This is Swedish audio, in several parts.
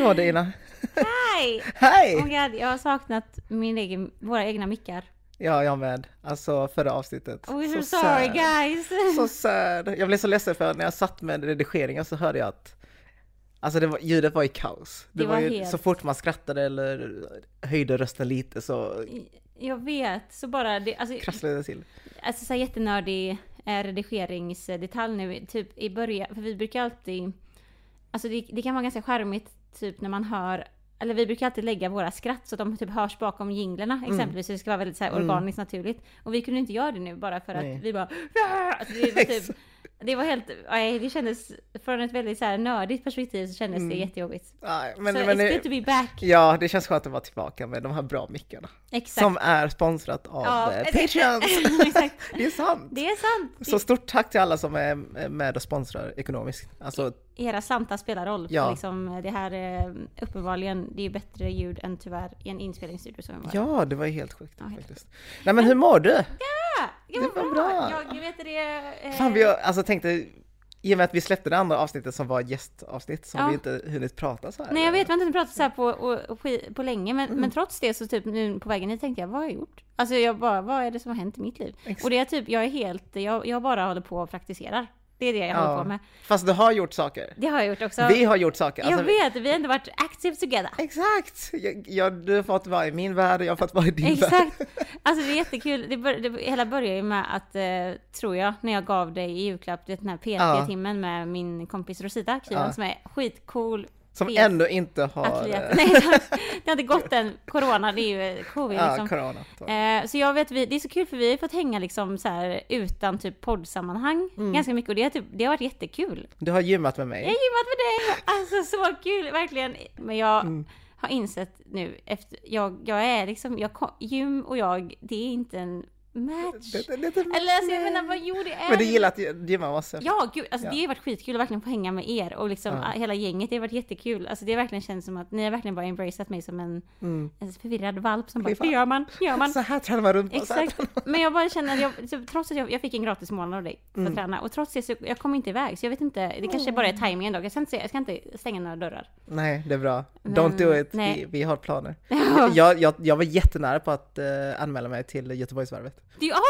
Hur var det Ina? Hej! Hej! Oh God, jag har saknat min egen, våra egna mickar. Ja, jag med. Alltså förra avsnittet. Oh, Så so sorry sad. guys! Så sad. Jag blev så ledsen för när jag satt med redigeringen så hörde jag att Alltså det var, ljudet var i kaos. Det, Det var, var ju helt- så fort man skrattade eller höjde rösten lite så Jag vet, så bara det, alltså, krasslade det till. alltså så här jättenördig eh, redigeringsdetalj nu, typ i början, för vi brukar alltid, alltså det, det kan vara ganska charmigt typ när man hör eller vi brukar alltid lägga våra skratt så att de typ hörs bakom jinglerna exempelvis. Så det ska vara väldigt så här organiskt naturligt. Och vi kunde inte göra det nu bara för att Nej. vi bara alltså det, var typ, det var helt, nej, det kändes från ett väldigt så här nördigt perspektiv så kändes det jättejobbigt. Nej, men, så men it's good to be back. ja, det känns skönt att vara tillbaka med de här bra mickarna. Exakt. Som är sponsrat av Ja, eh. Patreons! Exakt. det är sant! Det är sant. Så stort tack till alla som är med och sponsrar ekonomiskt. Alltså, Era slantar spelar roll. Ja. För liksom, det här är uppenbarligen, det är bättre ljud än tyvärr i en inspelningsstudio som var. ja, det var helt sjukt Ja, helt faktiskt. Nej men hur mår du? Ja, ja, Det var bra! bra. Jag, vet det. Eh, Fan, vi har, alltså tänkte, i och med att vi släppte det andra avsnittet som var gästavsnitt så Ja. vi inte hunnit prata så här. Nej jag vet, vi har inte pratat så här på, och, och, på länge, men, Mm. men trots det så typ nu på vägen hit tänkte jag, vad har jag gjort? Alltså jag bara, vad är det som har hänt i mitt liv? Exakt. Och det är typ, jag är helt, jag, jag bara håller på och praktiserar. Det är det jag håller på med. Fast du har gjort saker. Det har jag gjort också. Vi har gjort saker. jag Alltså, vet, vi har ändå varit active together. Exakt! Jag, jag, du har fått vara i min värld och jag har fått vara i din värld. Exakt. Alltså det är jättekul. Det, bör, det hela börjar ju med att, eh, tror jag, när jag gav dig i julklapp den här PT-timmen med min kompis Rosita Kivan Ja. som är skitcool. Som fet ändå inte har... atlet. Nej, det har- inte gått än. Corona, det är ju eh, covid Ja, liksom. corona. Så. Eh, så jag vet, vi, det är så kul för vi har fått hänga liksom så här utan typ poddsammanhang Mm. ganska mycket och det har, typ, det har varit jättekul. Du har gymmat med Jag har mig. gymmat med dig! Alltså så kul, verkligen. Men jag Mm. har insett nu efter, jag, jag är liksom, jag, gym och jag, det är inte en match. Det, det, det, det, Eller alltså jag menar vad jo det är. men du gillar att gymma massor? Ja, gud, alltså Ja. det har varit skitkul att verkligen få hänga med er och liksom Ja. hela gänget, det har varit jättekul. Alltså det har verkligen känts som att ni har verkligen bara embraceat mig som en, en förvirrad valp som bara, det gör man, det gör man. Så här tränar man runt Exakt, men jag bara känner att jag, så, trots att jag, jag fick en gratis månad av dig för att träna och trots det så jag kom inte iväg så jag vet inte, det kanske bara är tajmingen då. Jag ska inte, jag ska inte stänga några dörrar. Nej, det är bra. Men- Don't do it. Vi, vi har planer. Ja. Jag, jag, jag var jättenära på att eh, anmäla mig till Göteborgsvarvet. Ja,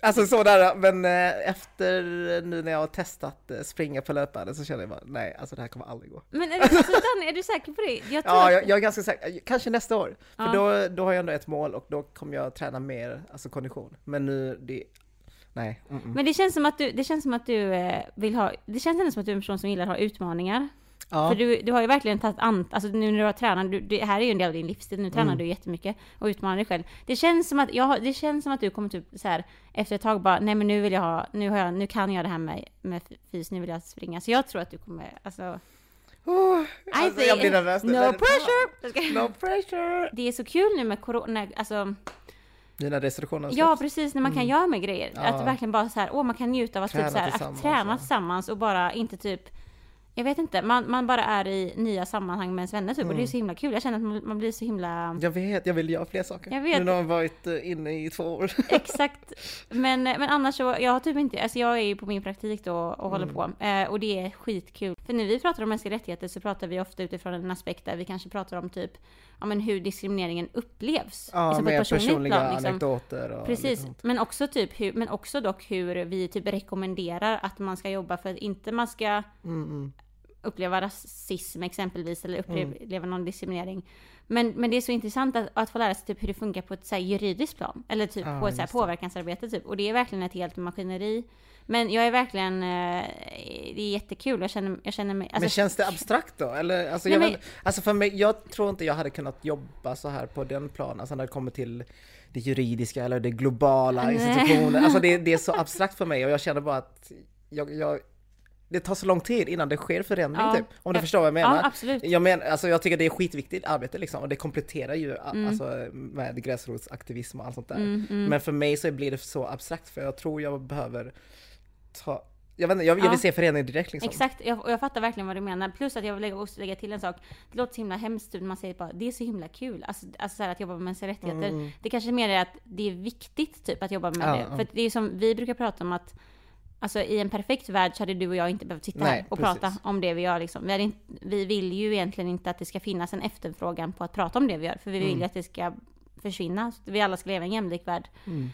Alltså sådär, men eh, efter nu när jag har testat eh, springa på löpbanden så känner jag bara nej, alltså det här kommer aldrig gå. men är, alltså, Dan, är du säker på det? Jag Ja, jag, jag är ganska säker. Kanske nästa år. För Ja. då, då har jag ändå ett mål och då kommer jag träna mer, alltså kondition. Men nu, det, nej. Mm -mm. Men det känns som att du, det känns som att du eh, vill ha, det känns ändå som att du är en person som gillar att ha utmaningar. Ja. För du, du har ju verkligen tagit an, alltså nu när du har tränat, du, det här är ju en del av din livsstil, nu tränar Mm. du jättemycket och utmanar dig själv. Det känns som att, jag, det känns som att du kommer typ så här efter ett tag bara, nej men nu vill jag ha, nu, har jag, nu kan jag det här med, med fys, nu vill jag springa. Så jag tror att du kommer, alltså... Oh, alltså, jag blir nervös. No pressure! No pressure! Det är så kul nu med corona, alltså... Dina restriktioner Ja, precis, när man kan göra med grejer. Mm. Ja. Att verkligen bara så här, åh man kan njuta av att, Träna typ så här, att tillsammans, träna ja. tillsammans och bara inte typ jag vet inte, man, man bara är i nya sammanhang med ens vänner typ och det är så himla kul. Jag känner att man, man blir så himla... Jag vet, jag vill göra fler saker. Jag vet. Nu har varit eh, inne i två år. Exakt. Men, men annars så, jag har typ inte, alltså jag är ju på min praktik då och håller Mm. på. Eh, och det är skitkul. För när vi pratar om mänskliga rättigheter så pratar vi ofta utifrån en aspekt där vi kanske pratar om typ, ja men hur diskrimineringen upplevs. Ja, liksom med personliga plan, liksom. anekdoter och Precis, men också typ hur, men också dock hur vi typ rekommenderar att man ska jobba för att inte man ska Mm, mm. Uppleva rasism exempelvis eller uppleva Mm. någon diskriminering. Men, men det är så intressant att, att få lära sig typ hur det funkar på ett så här, juridiskt plan. Eller typ Ja, på ett så påverkansarbete typ. Och det är verkligen ett helt maskineri. Men jag är verkligen, eh, det är jättekul. Jag känner, jag känner mig... alltså, men känns det abstrakt då? Eller, alltså, Nej, jag, men- vet- alltså för mig, jag tror inte jag hade kunnat jobba så här på den planen, alltså när det kommer till det juridiska eller det globala institutioner. Alltså det, det är så abstrakt för mig och jag känner bara att jag, jag, det tar så lång tid innan det sker förändring Ja. typ. Om du förstår vad jag menar. Ja, absolut. Jag, men, alltså, jag tycker det är skitviktigt arbete liksom och det kompletterar ju Mm. alltså, med gräsrotsaktivism och allt sånt där. Mm, mm. Men för mig så blir det så abstrakt för jag tror jag behöver ta jag, vet inte, jag, jag Ja. vill se förändring direkt liksom. Exakt, jag, och jag fattar verkligen vad du menar. Plus att jag vill lägga, också lägga till en sak. Det låter så himla hemskt när man säger bara det är så himla kul. Alltså, alltså att jobba med mänskliga rättigheter. Mm. Det kanske mer är att det är viktigt typ att jobba med Ja, det. För det är som vi brukar prata om att Alltså i en perfekt värld så hade du och jag inte behövt sitta Nej, här och precis. prata om det vi gör liksom. Vi, inte, vi vill ju egentligen inte att det ska finnas en efterfrågan på att prata om det vi gör. För vi vill Mm. ju att det ska försvinna. Så vi alla ska leva i en jämlik värld. Mm.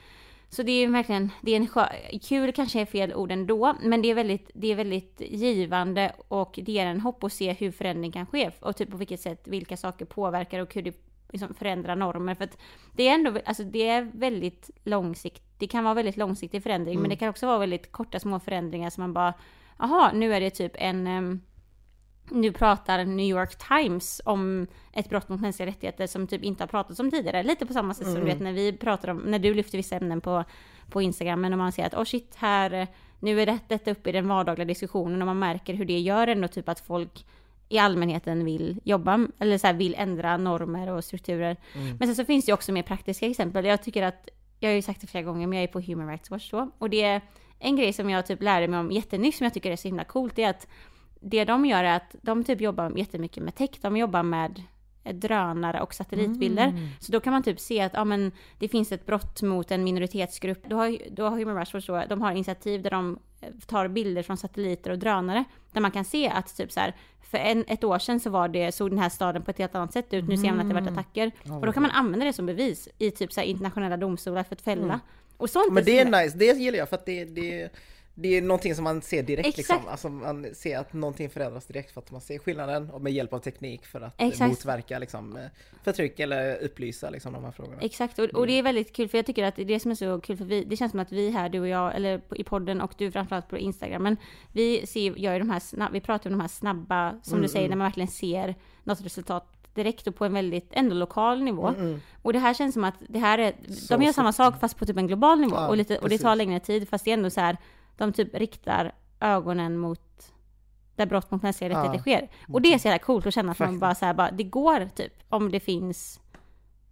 Så det är ju verkligen, det är en skö- kul kanske är fel ord ändå, men det är väldigt, det är väldigt givande och det ger en hopp att se hur förändring kan ske och typ på vilket sätt, vilka saker påverkar och hur det liksom förändrar normer. För att det är ändå, alltså det är väldigt långsiktigt, det kan vara väldigt långsiktig förändring, men det kan också vara väldigt korta små förändringar som man bara, jaha, nu är det typ en ehm, nu pratar New York Times om ett brott mot mänskliga rättigheter som typ inte har pratats om tidigare. Lite på samma sätt som du vet när vi pratar om, när du lyfter vissa ämnen på, på Instagram, men om man ser att oh shit, här, nu är det, detta uppe i den vardagliga diskussionen och man märker hur det gör ändå typ att folk i allmänheten vill jobba, eller så här, vill ändra normer och strukturer. Men sen så finns det ju också mer praktiska exempel. Jag tycker att, jag har ju sagt det flera gånger, men jag är på Human Rights Watch då, och det är en grej som jag typ lärde mig om jättenyss som jag tycker är så himla coolt, det är att det de gör är att de typ jobbar jättemycket med tech, de jobbar med drönare och satellitbilder. Mm. Så då kan man typ se att ja, men det finns ett brott mot en minoritetsgrupp. Då har, då har Human Rights Watch då, de har initiativ där de tar bilder från satelliter och drönare. Där man kan se att typ så här, för en, ett år sedan så var det, såg den här staden på ett helt annat sätt ut. Nu ser man att det varit attacker. och då kan man använda det som bevis i typ så internationella domstolar för att fälla. Och sånt Men det är nice, det gillar jag för att det, det, det är någonting som man ser direkt Exakt. liksom. Alltså man ser att någonting förändras direkt för att man ser skillnaden och med hjälp av teknik för att Exakt. motverka liksom, eh, förtryck eller upplysa liksom, de här frågorna. Exakt, och, och det är väldigt kul för jag tycker att det som är så kul för vi, det känns som att vi här, du och jag, eller i podden och du framförallt på Instagram, men vi ser, gör de här snabb, vi pratar om de här snabba, som du säger, när man verkligen ser något resultat direkt och på en väldigt, ändå lokal nivå. Och det här känns som att det här är, Så de gör samma sak fast på typ en global nivå Ja, och, lite, och det tar längre tid, fast det är ändå så här, de typ riktar ögonen mot där brott mot mänskliga rättigheter sker. Och det är så jävla coolt att känna att man bara så här, bara, det går typ, om det finns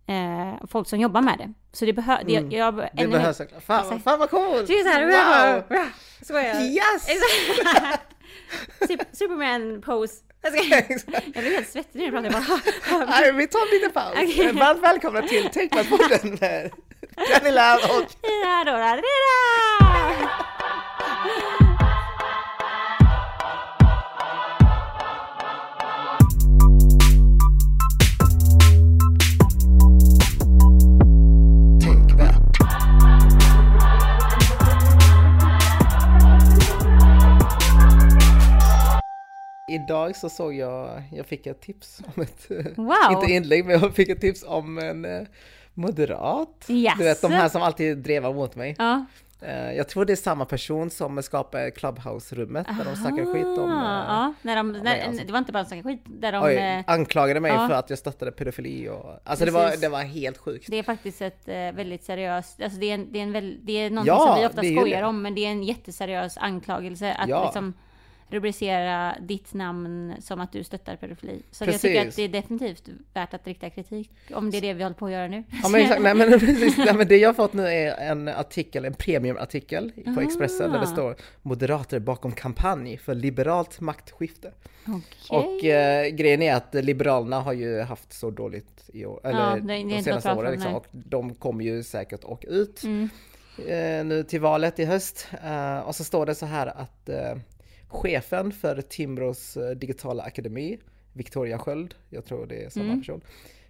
eh, folk som jobbar med det. Så det behövs, Mm. jag, jag, Det behövs såklart. Fan, Exakt. fan vad coolt! Det är så här, Wow! wow! Skojar. Yes! Sup- Superman pose. Jag, ska, jag blev helt svettig nu när jag Nej, vi tar en liten paus. Eh, Varmt välkomna till Technat-podden med Jenny Lav och Rida, dora! Idag så såg jag, jag fick ett tips om ett, Wow! inte inlägg, men jag fick ett tips om en eh, moderat. Jaså? Du vet de här som alltid drevar mot mig. Ja. Eh, Jag tror det är samma person som skapade Clubhouse-rummet där de snackar skit om... Ah, eh, ja, när de, när, alltså. Det var inte bara snacka skit, där de... Oj, eh, anklagade mig ja. för att jag stöttade pedofili och... Alltså det var, det var helt sjukt. Det är faktiskt ett väldigt seriöst, alltså det är, en, det är, en väl, det är någonting Ja, som vi ofta skojar om, men det är en jätteseriös anklagelse att Ja. liksom rubricera ditt namn som att du stöttar pedofili. Så jag tycker att det är definitivt värt att rikta kritik, om det är det vi håller på att göra nu. Ja men exakt, nej men precis, nej, men det jag har fått nu är en artikel, en premiumartikel på Expressen där det Ah. står Moderater bakom kampanj för liberalt maktskifte. Okej. Och eh, grejen är att Liberalerna har ju haft så dåligt i år, eller Ja, det- det de senaste åren liksom, och de kommer ju säkert åka ut Mm. eh, nu till valet i höst. Eh, och så står det så här att eh, chefen för Timbros eh, digitala akademi, Victoria Sköld, jag tror det är samma Mm. person,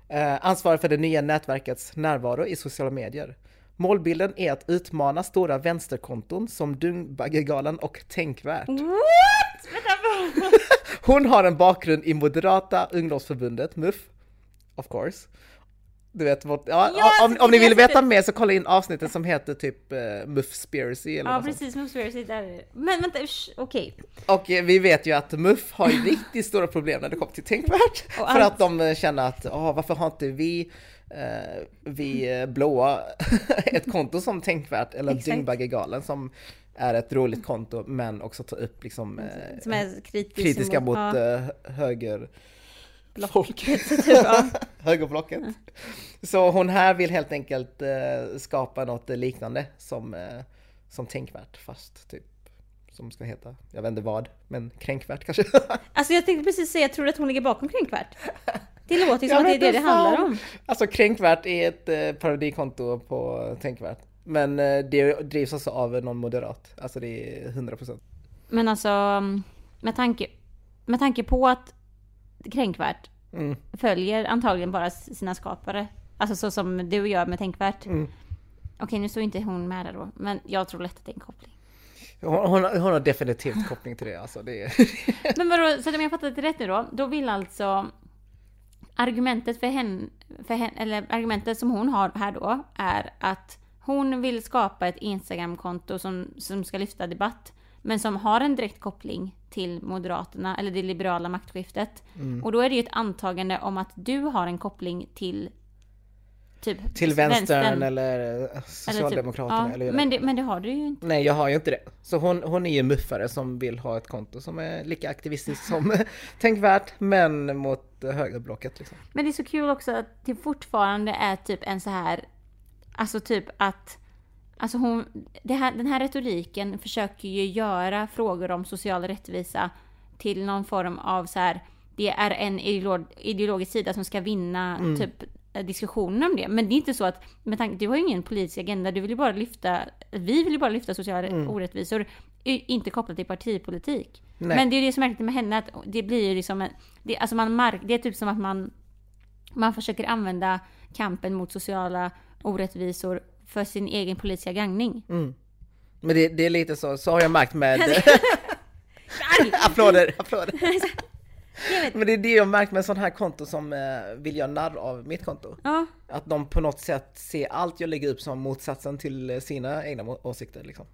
eh, ansvarar för det nya nätverkets närvaro i sociala medier. Målbilden är att utmana stora vänsterkonton som Dungbaggegalan och Tänkvärt. What? Hon har en bakgrund i Moderata ungdomsförbundet, MUF, of course. Du vet, vårt, ja, Ja, om, om ni vill veta sett mer så kolla in avsnittet som heter typ uh, MUF-spiracy eller Ja något precis, Moosefairy där. Men vänta, okej. Och eh, vi vet ju att MUF har ju riktigt stora problem när det kommer till Tänkvärt. För allt- att de eh, känner att, åh, varför har inte vi, eh, vi eh, blåa ett konto som Tänkvärt eller Exakt. Dyngbaggegalan som är ett roligt konto men också tar upp liksom eh, kritiska mot ja, eh, höger Block. folket, typ, ja. högerblocket. Så hon här vill helt enkelt eh, skapa något liknande som, eh, som Tänkvärt fast typ som ska heta, jag vet inte vad, men kränkvärt kanske. Alltså jag tänkte precis säga, tror du att hon ligger bakom Kränkvärt? Det låter Jag som att det är det det inte handlar fan. om. Alltså kränkvärt är ett eh, parodikonto på Tänkvärt. Men eh, det drivs också av någon moderat. Alltså det är 100%. Men alltså, med tanke, med tanke på att Kränkvärt Mm. följer antagligen bara sina skapare. Alltså så som du gör med Tänkvärt. Mm. Okej, nu står inte hon med där då. Men jag tror lätt att det är en koppling. Hon, hon, hon har definitivt koppling till det alltså. Det är... Men vadå, så om jag fattat det rätt nu då? Då vill alltså argumentet för henne, för henne, eller argumentet som hon har här då, är att hon vill skapa ett Instagramkonto som, som ska lyfta debatt, men som har en direkt koppling till Moderaterna, eller det liberala maktskiftet. Mm. Och då är det ju ett antagande om att du har en koppling till typ till vänstern, eller eh, Socialdemokraterna. ja, eller men, det, men det har du ju inte. Nej, jag har ju inte det. Så hon, hon är ju muffare som vill ha ett konto som är lika aktivistiskt som Tänkvärt, men mot högerblocket liksom. Men det är så kul också att det fortfarande är typ en så här, alltså typ att Alltså hon, här, den här retoriken försöker ju göra frågor om social rättvisa till någon form av så här, det är en ideolog, ideologisk sida som ska vinna Mm. typ diskussionen om det. Men det är inte så att, med tanke, du har ju ingen politisk agenda, du vill ju bara lyfta, vi vill ju bara lyfta sociala Mm. orättvisor, inte kopplat till partipolitik. Nej. Men det är ju det som är märkligt med henne, att det blir ju liksom, en, det, alltså man mark, det är typ som att man, man försöker använda kampen mot sociala orättvisor för sin egen politiska gagning. Mm. Men det, det är lite så, så har jag märkt med... applåder, applåder. Men det är det jag har märkt med sån här konto som eh, vill göra narr av mitt konto. Ja, Att de på något sätt ser allt jag lägger upp som motsatsen till eh, sina egna åsikter liksom.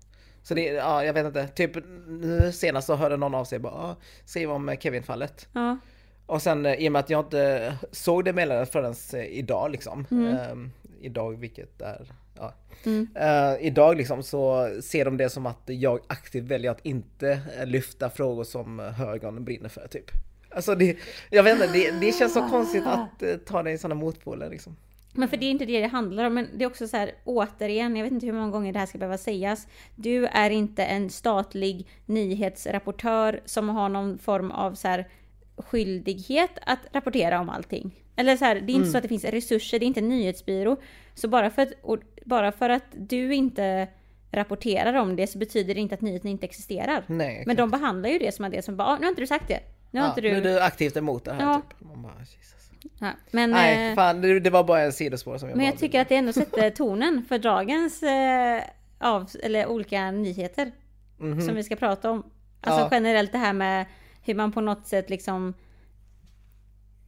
Så det, ja jag vet inte, typ nu senast så hörde någon av sig bara, ah, skriv om eh, Kevin-fallet. ja, Och sen i och med att jag inte såg det meddelandet förrän idag liksom. ehm, idag vilket är, ja. Mm. Eh, idag liksom så ser de det som att jag aktivt väljer att inte eh, lyfta frågor som högern brinner för typ. Alltså det, jag vet inte, det, det känns så konstigt att eh, ta det i sådana motpoler liksom. Men för det är inte det det handlar om. Men det är också så här, återigen, jag vet inte hur många gånger det här ska behöva sägas. Du är inte en statlig nyhetsrapportör som har någon form av så här skyldighet att rapportera om allting. Eller så här, det är inte så att det finns resurser, det är inte en nyhetsbyrå. Så bara för att, och bara för att du inte rapporterar om det så betyder det inte att nyheten inte existerar. Nej. Men de behandlar ju det som att det som bara, ah, nu har inte du sagt det. Nu har ja, inte du... nu är du aktivt emot det här Ja. typ. Man bara, Jesus. Ja, men, Nej, eh, fan det, det var bara en sidospår som jag Men jag tycker att det ändå sätter tonen för dagens eh, av, eller olika nyheter Mhm. som vi ska prata om. Alltså Ja. generellt det här med hur man på något sätt liksom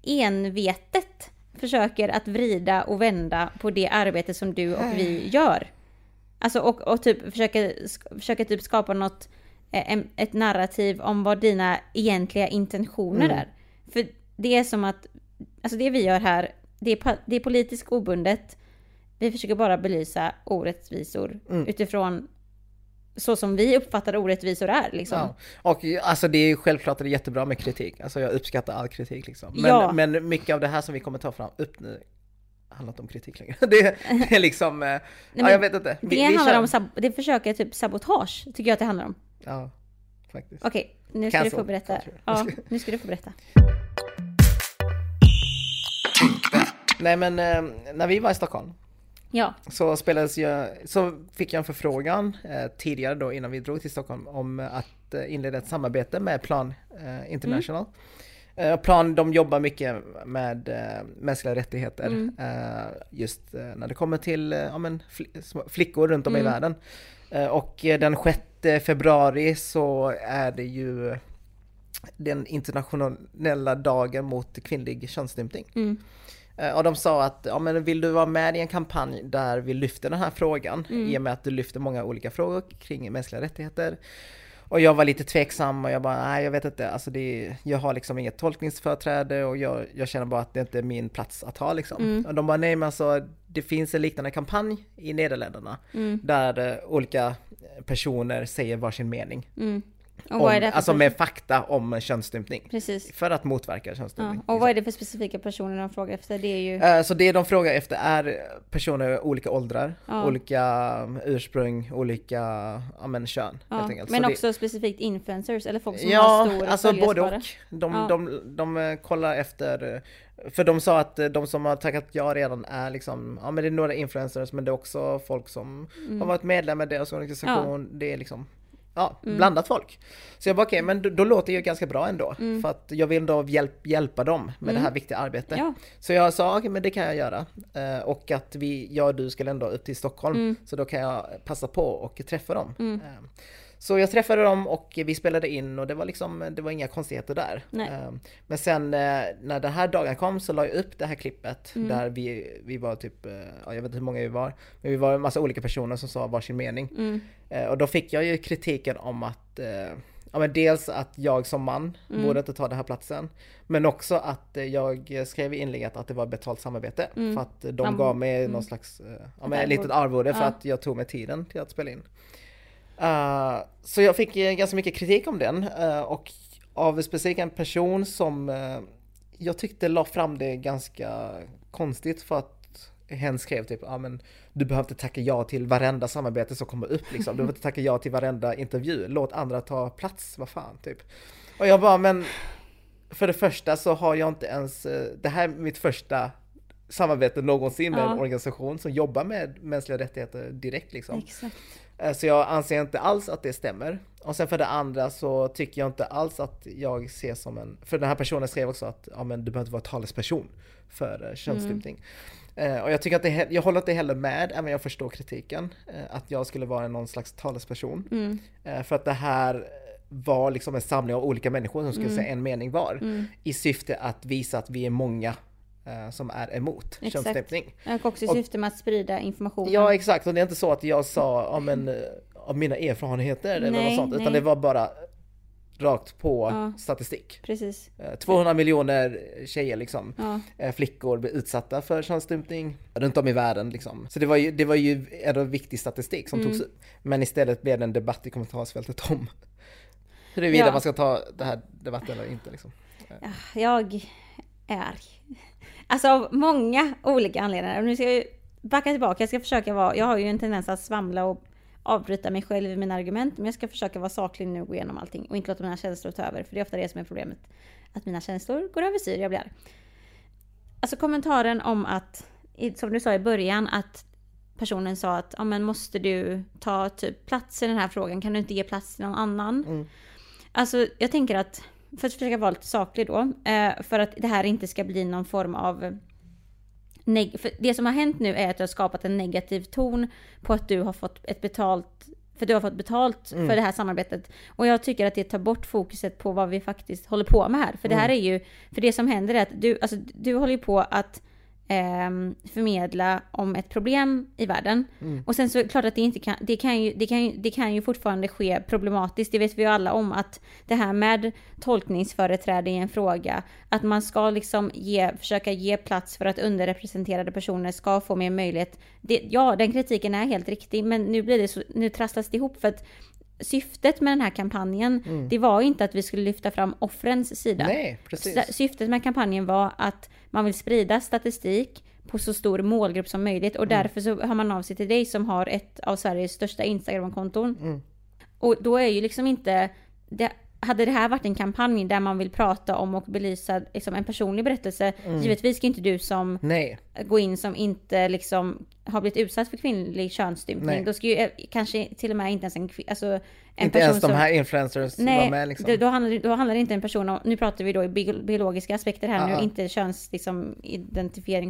envetet försöker att vrida och vända på det arbete som du och vi gör. Alltså och, och typ försöker, försöker typ skapa något, eh, ett narrativ om vad dina egentliga intentioner Mm. är. För det är som att, alltså det vi gör här, det är, det är politiskt obundet. Vi försöker bara belysa orättvisor Mm. utifrån så som vi uppfattar orättvisor är liksom. Ja. Och alltså det är ju självklart det är jättebra med kritik. Alltså jag uppskattar all kritik liksom. Men, Ja. men mycket av det här som vi kommer ta fram upp nu handlar inte om kritik längre. Det, det är liksom, eh, ja men jag vet inte. Vi, Det vi handlar kör. om, sab- det försöker typ sabotage, tycker jag att det handlar om. Ja, faktiskt. Okej, nu ska du Cancel få berätta. Ja, nu ska du få berätta. Nej men eh, när vi var i Stockholm Ja, så spelades jag, så fick jag en förfrågan eh, tidigare då innan vi drog till Stockholm om att eh, inleda ett samarbete med Plan eh, International. Eh, Plan de jobbar mycket med eh, mänskliga rättigheter eh, just när det kommer till ja, men, fl- flickor runt om i världen. Och den 6 februari så är det ju den internationella dagen mot kvinnlig könsstympning. Mm. Eh, Och de sa att, ja men vill du vara med i en kampanj där vi lyfter den här frågan, i och med att du lyfter många olika frågor kring mänskliga rättigheter. Och jag var lite tveksam och jag bara, nej jag vet inte, alltså det, jag har liksom inget tolkningsföreträde och jag, jag känner bara att det inte är min plats att ha liksom. Och de bara, nej men alltså det finns en liknande kampanj i Nederländerna, där eh, olika personer säger varsin mening. Mm. Om, alltså med fakta om könsstympning. Precis. För att motverka Ja. könsstympning. Och vad är det för specifika personer de frågar efter? Det är ju... Eh, Så det de frågar efter är personer i olika åldrar, Ja. olika um, ursprung, olika ja, men, kön Ja. Men Så det- också specifikt influencers eller folk som har Ja, stor alltså både och. De, Ja. de, de, eh, kollar efter, eh, för de sa att de som har tackat ja redan är liksom, ja men det är några influencers men det är också folk som Mm. har varit medlemmar i deras organisation. Det är liksom, ja, blandat folk. Så jag bara okej, men då, då låter det ju ganska bra ändå. För att jag vill då hjälp, hjälpa dem med det här viktiga arbetet. Ja. Så jag sa okej men det kan jag göra. Eh, och att vi, jag och du skulle ändå upp till Stockholm. Så då kan jag passa på och träffa dem. Eh, så jag träffade dem och vi spelade in och det var liksom, det var inga konstigheter där. Nej. Eh, Men sen eh, när den här dagen kom så la jag upp det här klippet Mm. där vi, vi var typ, eh, ja, jag vet inte hur många vi var, men vi var en massa olika personer som sa varsin mening. Mm. Eh, Och då fick jag ju kritiken om att Ja men dels att jag som man Mm. borde inte ta den här platsen. Men också att jag skrev i inlägget att det var betalt samarbete. För att de Mm. gav mig någon slags, ja men ett litet arvode för Ja. att jag tog mig tiden till att spela in. Eh, så jag fick ganska mycket kritik om den. eh, och av specifikt en person som eh, jag tyckte la fram det ganska konstigt för att hen skrev typ, ja men du behöver inte tacka ja till varenda samarbete som kommer upp liksom. Du behöver inte tacka ja till varenda intervju. Låt andra ta plats, vad fan typ. Och jag bara, men för det första så har jag inte ens, det här är mitt första samarbete någonsin med Ja. en organisation som jobbar med mänskliga rättigheter direkt liksom. Exakt. Eh, Så jag anser inte alls att det stämmer. Och sen för det andra så tycker jag inte alls att jag ses som en... För den här personen skrev också att ja, men du behöver inte vara talesperson för eh, könsstympning. Eh, och jag tycker att det, jag håller inte heller med, även jag förstår kritiken, eh, att jag skulle vara någon slags talesperson. Mm. Eh, för att det här var liksom en samling av olika människor som skulle Mm. säga en mening var. I syfte att visa att vi är många som är emot Exakt. könsstympning. Och också i syfte med att sprida information. Ja exakt, och det är inte så att jag sa ja, men, eh, av mina erfarenheter eller Nej, något sånt, utan nej. det var bara rakt på Ja. statistik. Precis. Eh, 200 miljoner tjejer liksom, Ja. eh, flickor blir utsatta för könsstympning runt om i världen liksom. Så det var ju, det var ju en viktig statistik som Mm. togs upp. Men istället blev det en debatt i kommentarsfältet om huruvida Ja. man ska ta det här debatten eller inte liksom. Jag är. Alltså av många olika anledningar. Nu ska jag ju backa tillbaka. Jag ska försöka vara... Jag har ju en tendens att svamla och avbryta mig själv i mina argument. Men jag ska försöka vara saklig nu och gå igenom allting. Och inte låta mina känslor ta över. För det är ofta det som är problemet. Att mina känslor går över styr. Jag blir arg. Alltså kommentaren om att, som du sa i början, att personen sa att ja, men måste du ta typ plats i den här frågan? Kan du inte ge plats till någon annan? Mm. Alltså jag tänker att, för att försöka vara lite saklig då, eh, för att det här inte ska bli någon form av neg- för det som har hänt nu är att du har skapat en negativ ton på att du har fått ett betalt för du har fått betalt för det här samarbetet. Och jag tycker att det tar bort fokuset på vad vi faktiskt håller på med här. För det här är ju, för det som händer är att du, alltså, du håller ju på att ehm, förmedla om ett problem i världen. Och sen så klart att det inte kan, det kan, ju, det, kan ju, det kan ju fortfarande ske problematiskt. Det vet vi ju alla om att det här med tolkningsföreträde i en fråga, att man ska liksom ge, försöka ge plats för att underrepresenterade personer ska få mer möjlighet. Det, ja, den kritiken är helt riktig, men nu blir det så, nu trasslas det ihop för att syftet med den här kampanjen, det var inte att vi skulle lyfta fram offrens sida. Nej, precis. Sy- Syftet med kampanjen var att man vill sprida statistik på så stor målgrupp som möjligt och därför så hör man av sig till dig som har ett av Sveriges största Instagramkonton. Och då är ju liksom inte... Det, hade det här varit en kampanj där man vill prata om och belysa liksom en personlig berättelse, givetvis ska inte du som Nej, gå in som inte liksom har blivit utsatt för kvinnlig könsstympning. Nej. Då ska ju eh, kanske till och med inte ens en, alltså, en inte person ens de som... här influencers var Nej, med liksom. då, handlar, då handlar det inte en person om, nu pratar vi då i bio- biologiska aspekter här Ja. nu, inte köns liksom,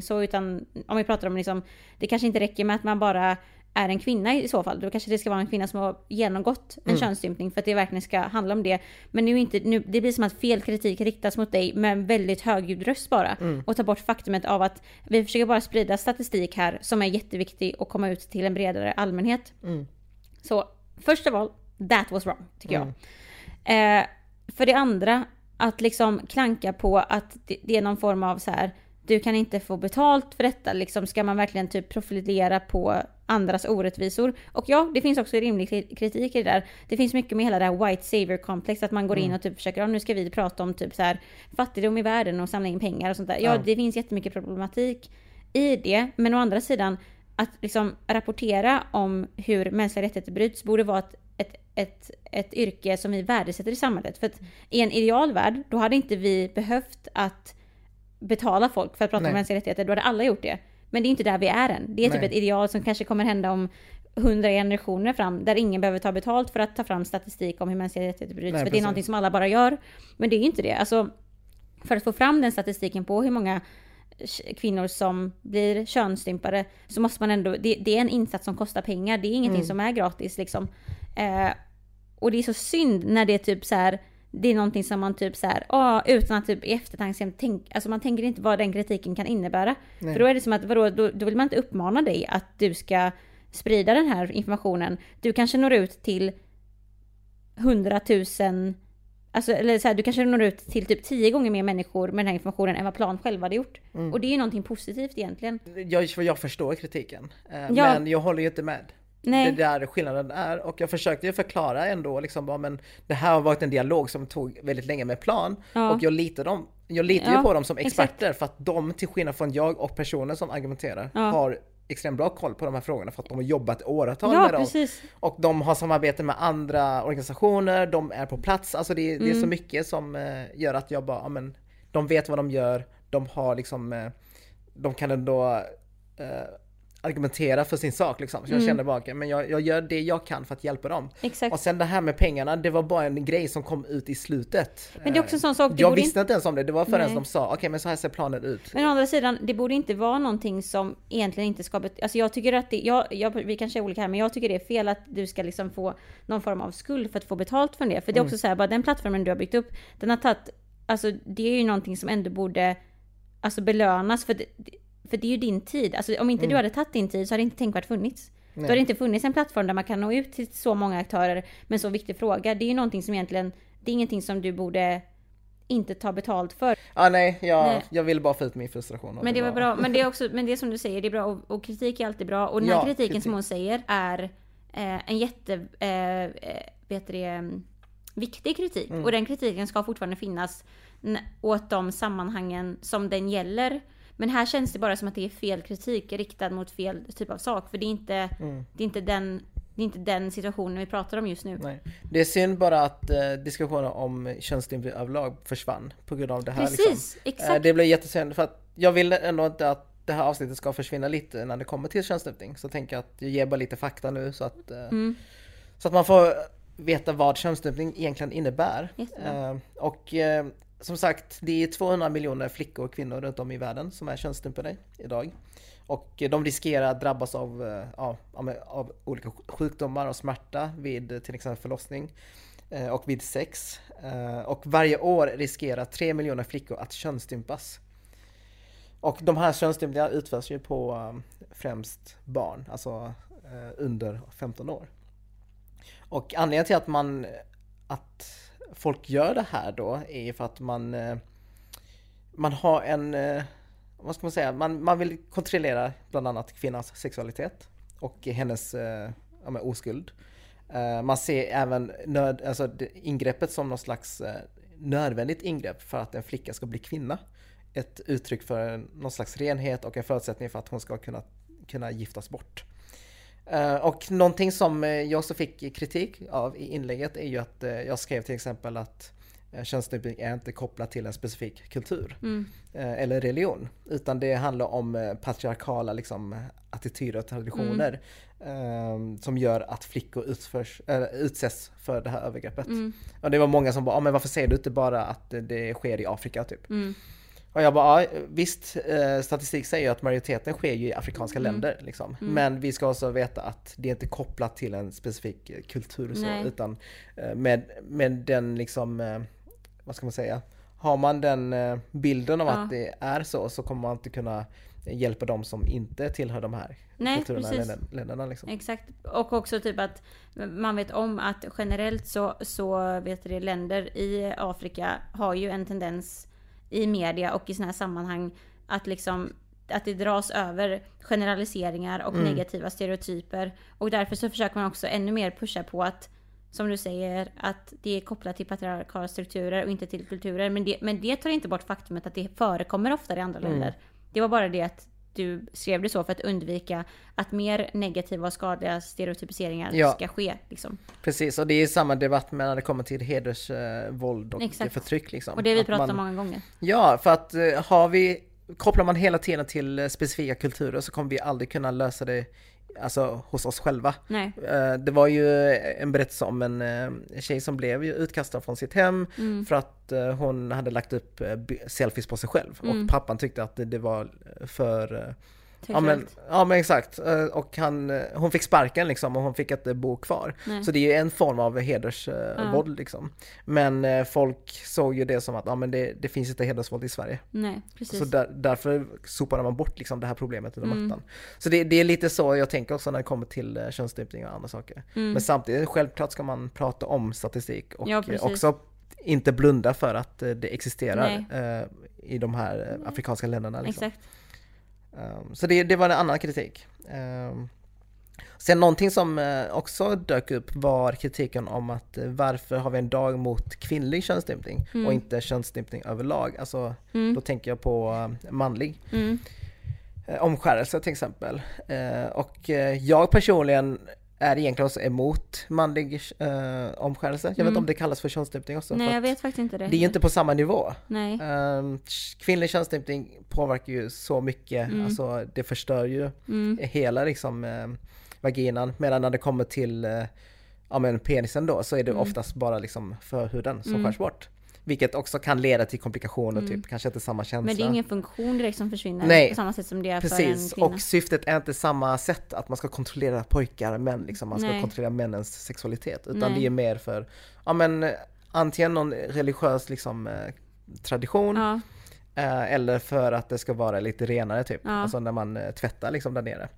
så, utan om vi pratar om liksom, det kanske inte räcker med att man bara är en kvinna i så fall. Då kanske det ska vara en kvinna som har genomgått en Mm. könsstympning för att det verkligen ska handla om det. Men nu inte, nu, det blir som att fel kritik riktas mot dig med en väldigt högljudd röst bara. Mm. Och ta bort faktumet av att vi försöker bara sprida statistik här som är jätteviktig och komma ut till en bredare allmänhet. Mm. Så först av all, that was wrong, tycker jag. Eh, för det andra, att liksom klanka på att det, det är någon form av så här. Du kan inte få betalt för detta. Liksom, ska man verkligen typ profilera på andras orättvisor? Och ja, det finns också rimlig kritik i det där. Det finns mycket med hela det här white savior komplex, att man går in Mm. och typ försöker, ja, nu ska vi prata om typ så här fattigdom i världen och samla in pengar och sånt där. Ja, Ja. det finns jättemycket problematik i det, men å andra sidan att liksom rapportera om hur mänskliga rättigheter bryts borde vara ett, ett, ett, ett yrke som vi värdesätter i samhället. För att i en ideal värld, då hade inte vi behövt att betala folk för att prata Nej. om mänskliga rättigheter, då hade alla gjort det. Men det är inte där vi är än. Det är typ Nej. ett ideal som kanske kommer hända om hundra generationer fram, där ingen behöver ta betalt för att ta fram statistik om hur mänskliga rättigheter bryts. Nej, för det är precis. någonting som alla bara gör. Men det är ju inte det. Alltså, för att få fram den statistiken på hur många kvinnor som blir könsstympade så måste man ändå, det, det är en insats som kostar pengar. Det är ingenting Mm. som är gratis liksom. Eh, och det är så synd när det är typ så här. Det är någonting som man typ så här, ah, utan att typ i eftertanke tänk, alltså man tänker inte vad den kritiken kan innebära. Nej. För då är det som att, vadå, då, då vill man inte uppmana dig att du ska sprida den här informationen. Du kanske når ut till hundratusen, alltså eller så här, du kanske når ut till typ tio gånger mer människor med den här informationen än vad Plan själva hade gjort. Mm. Och det är ju någonting positivt egentligen. Jag, jag förstår kritiken, eh, Ja. men jag håller ju inte med. Nej. Det där skillnaden är och jag försökte ju förklara ändå liksom bara, men det här har varit en dialog som tog väldigt länge med plan Ja. och jag litar, dem, jag litar Ja, ju på dem som exakt. experter för att de till skillnad från jag och personer som argumenterar Ja. har extremt bra koll på de här frågorna för att de har jobbat åratal Ja, med dem. precis. Och de har samarbete med andra organisationer, de är på plats, alltså det, det är Mm. så mycket som eh, gör att jag bara, men de vet vad de gör, de har liksom, eh, de kan ändå eh, argumentera för sin sak liksom. Så jag Mm. kände bara, men jag, jag gör det jag kan för att hjälpa dem. Exakt. Och sen det här med pengarna, det var bara en grej som kom ut i slutet. Men det är också en sån sak, jag visste inte ens om det, det var förrän Nej. de sa, okej men så här ser planen ut. Men å andra sidan, det borde inte vara någonting som egentligen inte ska... Alltså jag tycker att det... Jag, jag, vi kanske är olika här, men jag tycker det är fel att du ska liksom få någon form av skuld för att få betalt för det. För det är också så här, bara den plattformen du har byggt upp, den har tagit... Alltså det är ju någonting som ändå borde alltså belönas. För det, för det är ju din tid. Alltså om inte du hade tagit din tid så hade inte Tänkvärt funnits. Då hade det inte funnits en plattform där man kan nå ut till så många aktörer med en så viktig fråga. Det är ju någonting som egentligen... Det är ingenting som du borde inte ta betalt för. Ja nej, jag, Nej. jag ville bara få ut min frustration. Men det var bra, men det är också, men det är som du säger, det är bra och, och kritik är alltid bra. Och den här Ja, kritiken kritik. som hon säger är eh, en jätte, eh, eh, vet det, mm, viktig kritik. Mm. Och den kritiken ska fortfarande finnas åt de sammanhangen som den gäller. Men här känns det bara som att det är fel kritik riktad mot fel typ av sak. För det är inte, Mm. det är inte, den, det är inte den situationen vi pratar om just nu. Nej. Det är synd bara att eh, diskussionen om könsstympning överlag försvann på grund av det här. Liksom. Precis, Eh, exakt. det blev jättesynd för att jag vill ändå inte att det här avsnittet ska försvinna lite när det kommer till könsstympning. Så tänker jag att jag ger bara lite fakta nu så att, eh, Mm. så att man får veta vad könsstympning egentligen innebär. Eh, och eh, som sagt, det är 200 miljoner flickor och kvinnor runt om i världen som är könsstympade idag. Och eh, de riskerar att drabbas av, eh, ja, av olika sjukdomar och smärta vid eh, till exempel förlossning och vid sex. Och varje år riskerar 3 miljoner flickor att könsstympas. Och de här könsstympningarna utförs ju på främst barn, alltså under 15 år. Och anledningen till att man att folk gör det här då är ju för att man eh, man har en eh, vad ska man säga, man, man vill kontrollera bland annat kvinnans sexualitet och hennes eh, ja, men oskuld. Man ser även nöd, alltså ingreppet som någon slags nödvändigt ingrepp för att en flicka ska bli kvinna. Ett uttryck för någon slags renhet och en förutsättning för att hon ska kunna, kunna giftas bort. Eh, och någonting som eh, jag också fick kritik av i inlägget är ju att eh, jag skrev till exempel att könsstympning är inte kopplat till en specifik kultur Mm. eller religion. Utan det handlar om patriarkala liksom, attityder och traditioner eh, som gör att flickor utförs, äh, utsätts för det här övergreppet. Mm. Och det var många som bara, ah, men varför säger du inte bara att det- det sker i Afrika typ? Mm. Och jag bara, ja, visst, eh, statistik säger ju att majoriteten sker ju i afrikanska Mm. länder. Liksom. Men vi ska också veta att det är inte kopplat till en specifik eh, kultur så, Nej. utan eh, med, med den liksom, vad ska man säga, har man den bilden av Ja. att det är så, så kommer man inte kunna hjälpa de som inte tillhör de här Nej, kulturerna precis. länderna. Liksom. Exakt. Och också typ att man vet om att generellt så, så vet det, länder i Afrika har ju en tendens i media och i sådana här sammanhang att liksom att det dras över generaliseringar och negativa stereotyper. Och därför så försöker man också ännu mer pusha på att, som du säger, att det är kopplat till patriarkala strukturer och inte till kulturer. Men det, men det tar inte bort faktumet att det förekommer oftare i andra länder. Det var bara det att du skrev det så för att undvika att mer negativa och skadliga stereotypiseringar Ja. ska ske. Liksom. Precis, och det är samma debatt när det kommer till hedersvåld och Exakt. förtryck liksom. Och det vi pratat om många gånger. Ja, för att eh, har vi, kopplar man hela tiden till eh, specifika kulturer så kommer vi aldrig kunna lösa det alltså, hos oss själva. Nej. Eh, Det var ju en berättelse om en eh, tjej som blev utkastad från sitt hem Mm. för att eh, hon hade lagt upp selfies på sig själv Mm. och pappan tyckte att det- var för Ja men, ja men exakt, Eh, och han, eh, hon fick sparken liksom och hon fick inte bo kvar. Nej. Så det är ju en form av hedersvåld liksom. Men eh, folk såg ju det som att ja, men det, det finns inte hedersvåld i Sverige. Nej, precis. Så där, därför sopade man bort liksom det här problemet under Mm. mattan. Så det, det är lite så jag tänker också när det kommer till eh, könsstympning och andra saker. Mm. Men samtidigt, självklart ska man prata om statistik och Ja, eh, också inte blunda för att eh, det existerar Nej. eh, i de här eh, afrikanska länderna. Liksom. Exakt. Um, så det, det var en annan kritik. Um, sen någonting som eh, också dök upp var kritiken om att eh, varför har vi en dag mot kvinnlig könsstympning och inte könsstympning överlag? Alltså, Mm. då tänker jag på eh, manlig Mm. omskärelse till exempel. Och jag personligen är egentligen också emot manlig eh, omskärelse. Jag vet inte om det kallas för könsstympning också. Mm. Nej, jag vet faktiskt inte det. det är ju inte på samma nivå. Nej. Um, kvinnlig könsstympning påverkar ju så mycket, Mm. alltså det förstör ju Mm. hela liksom eh, vaginan. Medan när det kommer till eh, ja, men penisen då så är det Mm. oftast bara liksom förhuden som Mm. skärs bort. Vilket också kan leda till komplikationer, typ kanske inte samma känsla. Men det är ingen funktion direkt som försvinner Nej. på samma sätt som det är för en Precis, kvinna. och syftet är inte samma sätt att man ska kontrollera pojkar, män liksom. Man ska Nej. kontrollera männens sexualitet. Utan Nej. det är mer för, ja men antingen någon religiös liksom eh, tradition Ja, Eh, eller för att det ska vara lite renare typ, Ja. alltså när man eh, tvättar liksom där nere.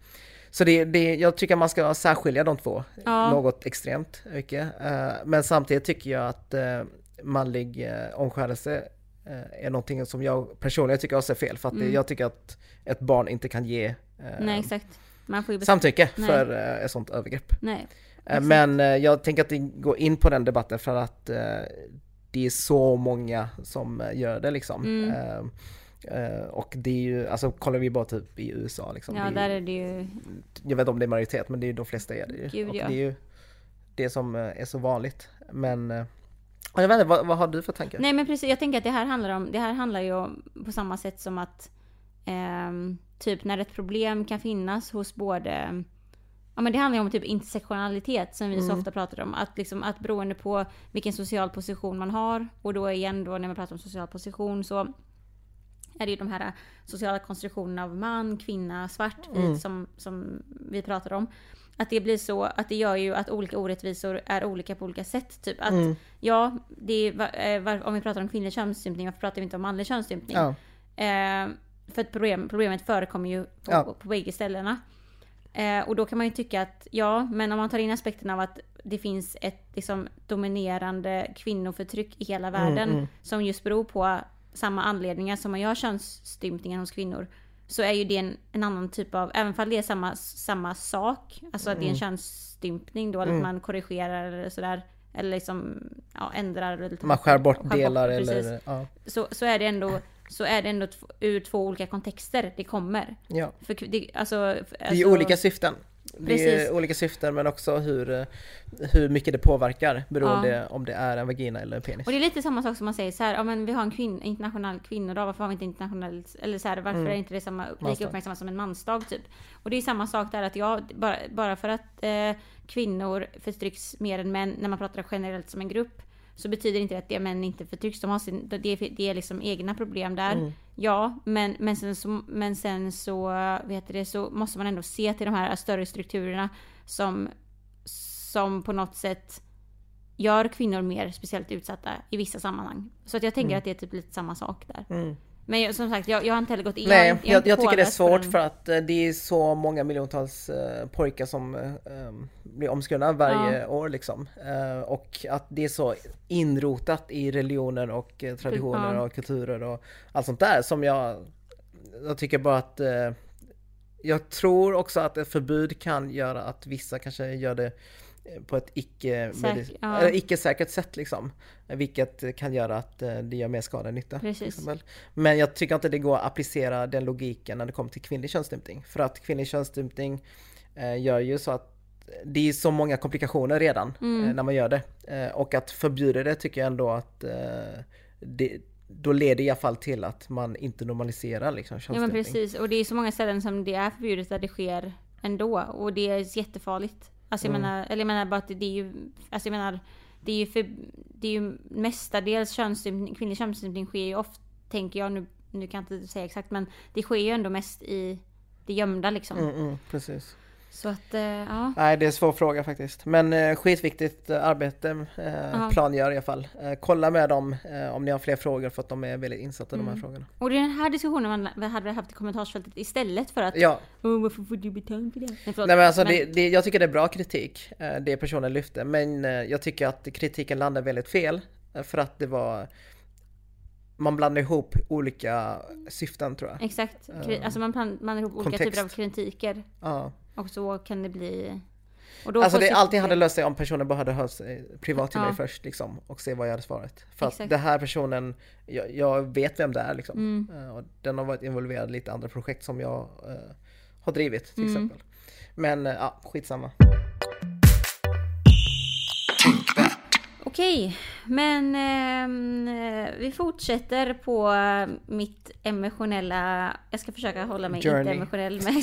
Så det, det, jag tycker man ska särskilja de två, Ja. något extremt mycket. Eh, men samtidigt tycker jag att eh, manlig eh, omskärelse eh, är någonting som jag personligen tycker också är fel. För att Mm. jag tycker att ett barn inte kan ge eh, nej samtycke Nej. för eh, ett sånt övergrepp. Nej. Eh. Men eh, jag tänker att vi går in på den debatten för att det är så många som gör det liksom. Mm. Eh, och det är ju, alltså kollar vi bara typ i USA liksom. Ja, är, där ju- är det ju... Jag vet inte om det är majoritet men det är ju de flesta är det ju. Gud, och ja. det är ju det som är så vanligt. Men jag vet inte, vad, vad har du för tankar? Nej men precis, jag tänker att det här handlar om, det här handlar ju om på samma sätt som att ehm, typ när ett problem kan finnas hos både Ja men det handlar ju om typ intersektionalitet som vi så ofta pratar om. Att, liksom, att beroende på vilken social position man har och då igen då när man pratar om social position så är det ju de här sociala konstruktionerna av man, kvinna, svart, vit som, som vi pratar om. Att det blir så, att det gör ju att olika orättvisor är olika på olika sätt. Typ att, ja, det är, eh, var, om vi pratar om kvinnlig könsstympning, varför pratar vi inte om manlig könsstympning? Ja. Eh, för att problem, problemet förekommer ju på, Ja. på bägge ställena. Eh, och då kan man ju tycka att, ja, men om man tar in aspekten av att det finns ett liksom, dominerande kvinnoförtryck i hela världen mm. som just beror på samma anledningar som man gör könsstympningen hos kvinnor. Så är ju det en, en annan typ av, även om det är samma, samma sak, alltså att det är Mm. en könsstympning då, eller att man korrigerar eller sådär. Eller liksom ja, ändrar lite. Man skär bort skär delar precis eller ja. så, så är det ändå, så är det ändå ur två olika kontexter det kommer. ja. För det, alltså, Det är alltså, olika syften. Precis. olika syften men också hur, eh, hur mycket det påverkar beroende om det är en vagina eller en penis. Och det är lite samma sak som man säger så här, ja men vi har en kvinn, internationell kvinnodag, varför har vi inte internationell, eller så här, varför Mm. är inte det samma, lika uppmärksammat som en mansdag typ? Och det är samma sak där att ja, bara, bara för att eh, kvinnor förtrycks mer än män, när man pratar generellt som en grupp, så betyder inte det att det män inte förtrycks. De har sin, det, är- det är liksom egna problem där. Mm. Ja, men, men sen så, men sen så, vet det, så måste man ändå se till de här större strukturerna som, som på något sätt gör kvinnor mer speciellt utsatta i vissa sammanhang. Så att jag tänker att det är typ lite samma sak där. Mm. Men jag, som sagt, jag, jag har inte heller gått in. Nej, inte jag, jag tycker det är svårt den. för att eh, det är så många miljontals eh, pojkar som em, blir omskurna varje år liksom. Eh, och att det är så inrotat i religioner och eh, traditioner Ja. och kulturer och allt sånt där som jag, jag tycker bara att jag tror också att ett förbud kan göra att vissa kanske gör det på ett icke, Säk- ja. eller icke-säkert sätt liksom. Vilket kan göra att eh, det gör mer skada än nytta. Men jag tycker inte det går att applicera den logiken när det kommer till kvinnlig könsstympning. För att kvinnlig könsstympning eh, gör ju så att det är så många komplikationer redan Mm. eh, när man gör det. Eh, och att förbjuda det tycker jag ändå att eh, det, då leder det i alla fall till att man inte normaliserar liksom, Ja men könsstympning. precis, och det är så många ställen som det är förbjudet där det sker ändå. Och det är jättefarligt. Alltså jag Mm. menar, eller jag menar bara att det är ju, alltså jag menar, det är ju för, det är ju mestadels könsstympning, kvinnlig könsstympning sker ju ofta, tänker jag nu, nu kan jag inte säga exakt men det sker ju ändå mest i det gömda liksom. Mm, mm, precis. Så att, eh, ja. Nej, det är en svår fråga faktiskt. Men eh, skitviktigt arbete eh, Ja. Plan gör i alla fall. Eh, kolla med dem eh, om ni har fler frågor för att de är väldigt insatta i de här Mm. frågorna. Och det är den här diskussionen man hade haft i kommentarsfältet istället för att Ja, Åh, varför får du betalt för det? Nej, förlåt. nej men alltså Men- Det, det, jag tycker det är bra kritik, det personen lyfte. Men jag tycker att kritiken landar väldigt fel. För att det var man blandar ihop olika syften tror jag. Exakt. Eh, Alltså man blandar ihop olika kontext. typer av kritiker. Ja. Och så kan det bli... Alltså det allting hade löst sig om personen bara hade hört sig privat till Ja. mig först liksom och se vad jag hade svarat. För att Exakt. den här personen, jag, jag vet vem det är liksom. Mm. Eh, Och den har varit involverad i lite andra projekt som jag eh, har drivit till Mm. exempel. Men ja, skitsamma. Okej, men eh, vi fortsätter på mitt emotionella... Jag ska försöka hålla mig Journey. inte emotionell, men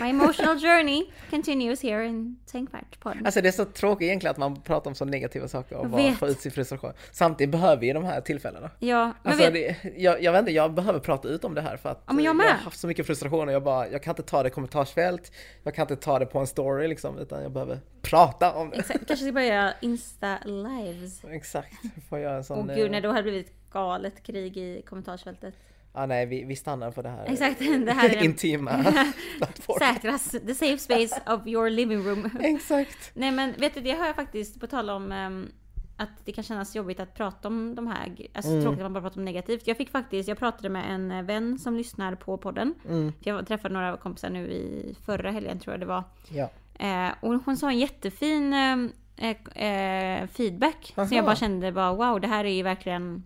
my emotional journey continues here in Tänkvärt-podden. Alltså det är så tråkigt egentligen att man pratar om så negativa saker och Jag bara får ut sin frustration. Samtidigt behöver vi de här tillfällena. Ja, men Alltså vet, det, jag, jag vet inte, jag behöver prata ut om det här för att Ja, jag eh, med. har haft så mycket frustration och jag bara, jag kan inte ta det i kommentarsfält, jag kan inte ta det på en story liksom, utan jag behöver prata om det. exakt, kanske ska börja Insta-lives. Exakt, får göra en sån... Åh gud, eh, när det hade blivit galet krig i kommentarsfältet. Ja nej, vi, vi stannar på det här Exakt, det här är intima. Säkras, the safe space of your living room. Exakt. Nej men vet du, det har jag faktiskt, på tal om ehm, att det kan kännas jobbigt att prata om de här, alltså Mm. tråkigt att man bara pratar om negativt. Jag fick faktiskt, jag pratade med en eh, vän som lyssnar på podden. Mm, Jag träffade några kompisar nu i förra helgen tror jag det var. ja. Eh, och hon sa en jättefin ehm, eh, eh, feedback. Aha. Så jag bara kände bara wow, det här är ju verkligen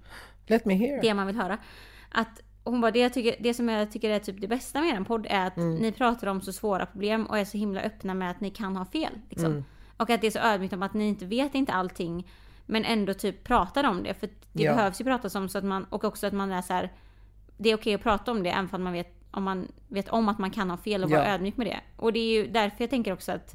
det man vill höra. Att hon bara, det, jag tycker, det som jag tycker är typ det bästa med en podd är att Mm. ni pratar om så svåra problem och är så himla öppna med att ni kan ha fel. Liksom. Mm. Och att det är så ödmjukt om att ni inte vet inte allting men ändå typ pratar om det. För det Ja. behövs ju pratas om så att man, och också att man är så här. Det är okej att prata om det även om man vet om man vet om att man kan ha fel och vara Ja. ödmjuk med det. Och det är ju därför jag tänker också att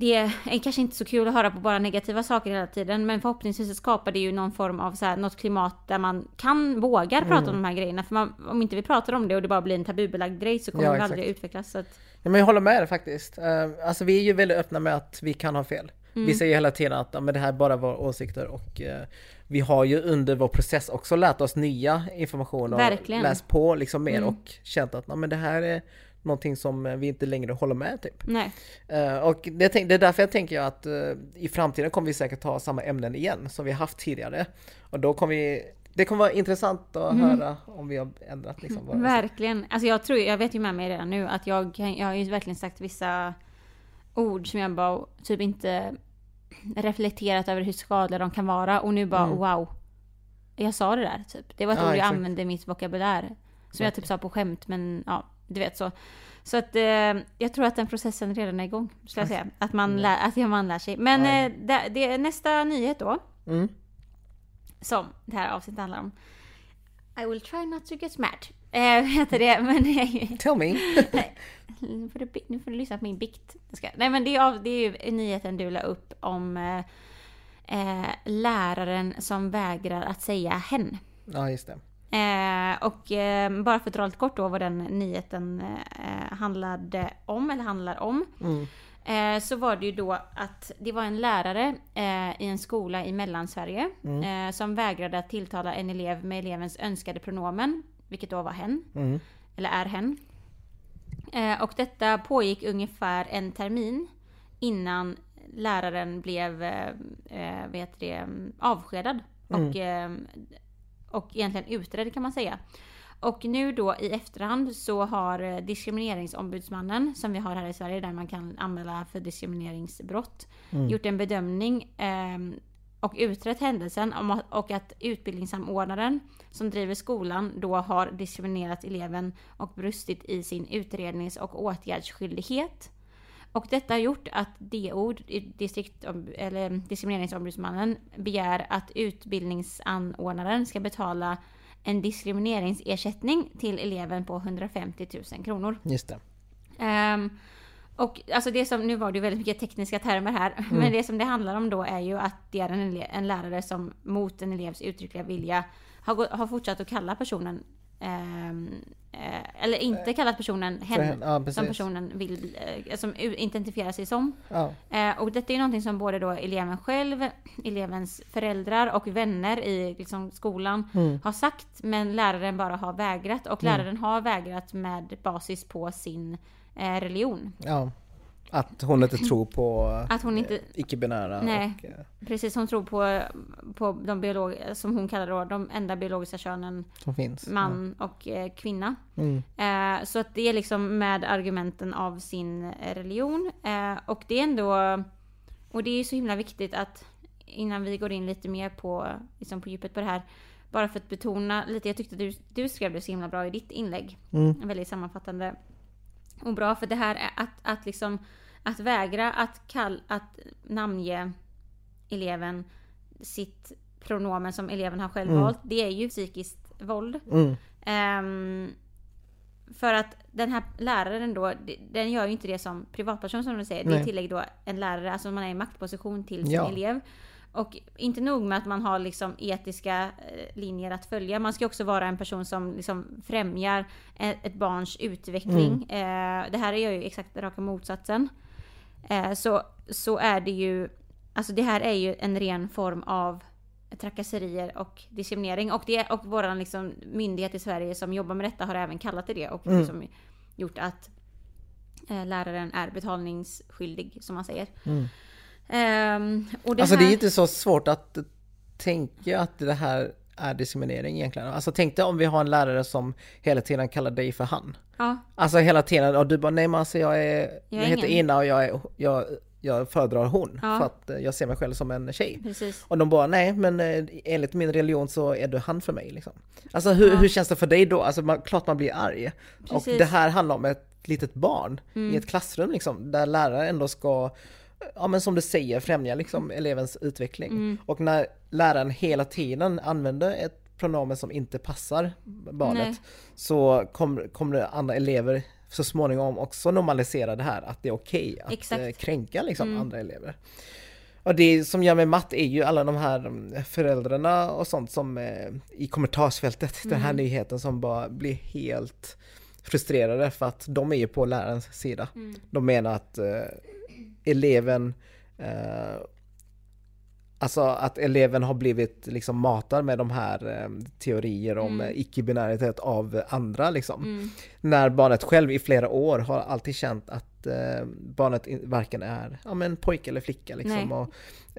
det är kanske inte så kul att höra på bara negativa saker hela tiden men förhoppningsvis skapar det ju någon form av så här, något klimat där man kan, vågar Mm. prata om de här grejerna. För man, om inte vi pratar om det och det bara blir en tabubelagd grej så kommer Ja, exakt. aldrig utvecklas. Så att, Ja, men jag håller med dig faktiskt. Eh, alltså vi är ju väldigt öppna med att vi kan ha fel. Mm. Vi säger hela tiden att men det här är bara våra åsikter och eh, vi har ju under vår process också lärt oss nya information och Verkligen. läst på liksom mer Mm. och känt att men det här är någonting som vi inte längre håller med typ. nej. Eh, och det, det är därför jag tänker att eh, i framtiden kommer vi säkert ha samma ämnen igen som vi haft tidigare. Och då kommer vi, det kommer vara intressant att höra om vi har ändrat liksom våra Verkligen. Alltså jag tror, jag vet ju med mig redan nu att jag, jag har ju verkligen sagt vissa ord som jag bara typ inte reflekterat över hur skadliga de kan vara och nu bara Mm. wow. Jag sa det där typ. Det var ett Ja, ord jag exakt. använde i mitt vokabulär. Som jag typ sa på skämt men ja, du vet så. Så att eh, jag tror att den processen redan är igång. Ska jag säga. Att man, lär, att man lär sig. Men eh, det, det nästa nyhet då. Mm. Som det här avsnittet handlar om. I will try not to get mad. Eh, heter det. Men. Tell me! Nu får, du, nu får du lyssna på min bikt. Nej men det är, av, det är ju nyheten du la upp om eh, eh, läraren som vägrar att säga hen. ja just det. Eh, och eh, bara för att dra lite kort då vad den nyheten eh, handlade om, eller handlar om. Mm. Eh, så var det ju då att det var en lärare eh, i en skola i Mellansverige eh, som vägrade att tilltala en elev med elevens önskade pronomen, vilket då var hen, Mm. eller är hen. Eh, och detta pågick ungefär en termin innan läraren blev eh, eh, heter det, avskedad och, eh, och egentligen utredd kan man säga. Och nu då i efterhand så har eh, diskrimineringsombudsmannen som vi har här i Sverige där man kan anmäla för diskrimineringsbrott gjort en bedömning eh, och utrett händelsen om och att utbildningssamordnaren som driver skolan då har diskriminerat eleven och brustit i sin utrednings och åtgärdsskyldighet. Och detta har gjort att DO, distrikt, eller diskrimineringsombudsmannen, begär att utbildningsanordnaren ska betala en diskrimineringsersättning till eleven på 150 000 kronor. Just det. Ehm, och alltså det som, nu var det ju väldigt mycket tekniska termer här, men det som det handlar om då är ju att det är en, en lärare som mot en elevs uttryckliga vilja har, har fortsatt att kalla personen, ehm, eh, eller inte kallat personen hen, hen, ja, som personen vill, eh, som identifierar sig som. Ja. Eh, och detta är ju någonting som både då eleven själv, elevens föräldrar och vänner i liksom, skolan Mm. har sagt, men läraren bara har vägrat. Och läraren har vägrat med basis på sin eh, religion. ja. Att hon inte tror på Att hon inte, eh, icke-binära. Nej. Och, eh, precis hon tror på, på de biolog, som hon kallar då, de enda biologiska könen, som finns. man och eh, kvinna. Mm. Eh, så att det är liksom med argumenten av sin eh, religion. Eh, och det är ändå... Och det är så himla viktigt att innan vi går in lite mer på, liksom på djupet på det här. Bara för att betona lite, jag tyckte du, du skrev det så himla bra i ditt inlägg. Mm. Väldigt sammanfattande. Och bra för det här är att, att liksom att vägra att, kall, att namnge eleven sitt pronomen som eleven har själv Mm. valt. Det är ju psykiskt våld. Mm. Ehm, för att den här läraren då, den gör ju inte det som privatperson som du säger. Det är Nej. tillägg då en lärare, alltså man är i maktposition till sin Ja. elev. Och inte nog med att man har liksom etiska eh, linjer att följa. Man ska också vara en person som liksom främjar ett, ett barns utveckling. Eh, det här är ju exakt raka motsatsen. Eh, så, så är det ju, alltså det här är ju en ren form av trakasserier och diskriminering. Och, det, och vår liksom myndighet i Sverige som jobbar med detta har även kallat det det och Mm. liksom gjort att läraren är betalningsskyldig som man säger. Mm. Ehm, och det Alltså här, det är inte så svårt att tänka att det här är diskriminering egentligen. Alltså tänk dig om vi har en lärare som hela tiden kallar dig för han. Ja, Alltså hela tiden, och du bara nej men alltså jag är, jag, är heter ingen." Ina och jag, är, jag, jag föredrar hon. Ja. För att eh, jag ser mig själv som en tjej. precis. Och de bara nej men eh, enligt min religion så är du han för mig liksom. Alltså hur, Ja. hur känns det för dig då? Alltså man, klart man blir arg. Och Precis. Mm. det här handlar om ett litet barn i ett klassrum liksom. Där läraren ändå ska Ja men som du säger, främja liksom elevens utveckling. Mm. Och när läraren hela tiden använder ett pronomen som inte passar barnet Nej. så kommer kommer andra elever så småningom också normalisera det här att det är okej att Exakt. eh, kränka liksom Mm. andra elever. Och det som gör mig matt är ju alla de här mm, föräldrarna och sånt som eh, i kommentarsfältet, den Mm. här nyheten som bara blir helt frustrerade för att de är ju på lärarens sida. Mm. De menar att eh, eleven eh, Alltså att eleven har blivit liksom matad med de här eh, teorier om Mm. eh, icke-binäritet av andra liksom. Mm. När barnet själv i flera år har alltid känt att eh, barnet varken är ja, men pojke eller flicka liksom. Nej. Och,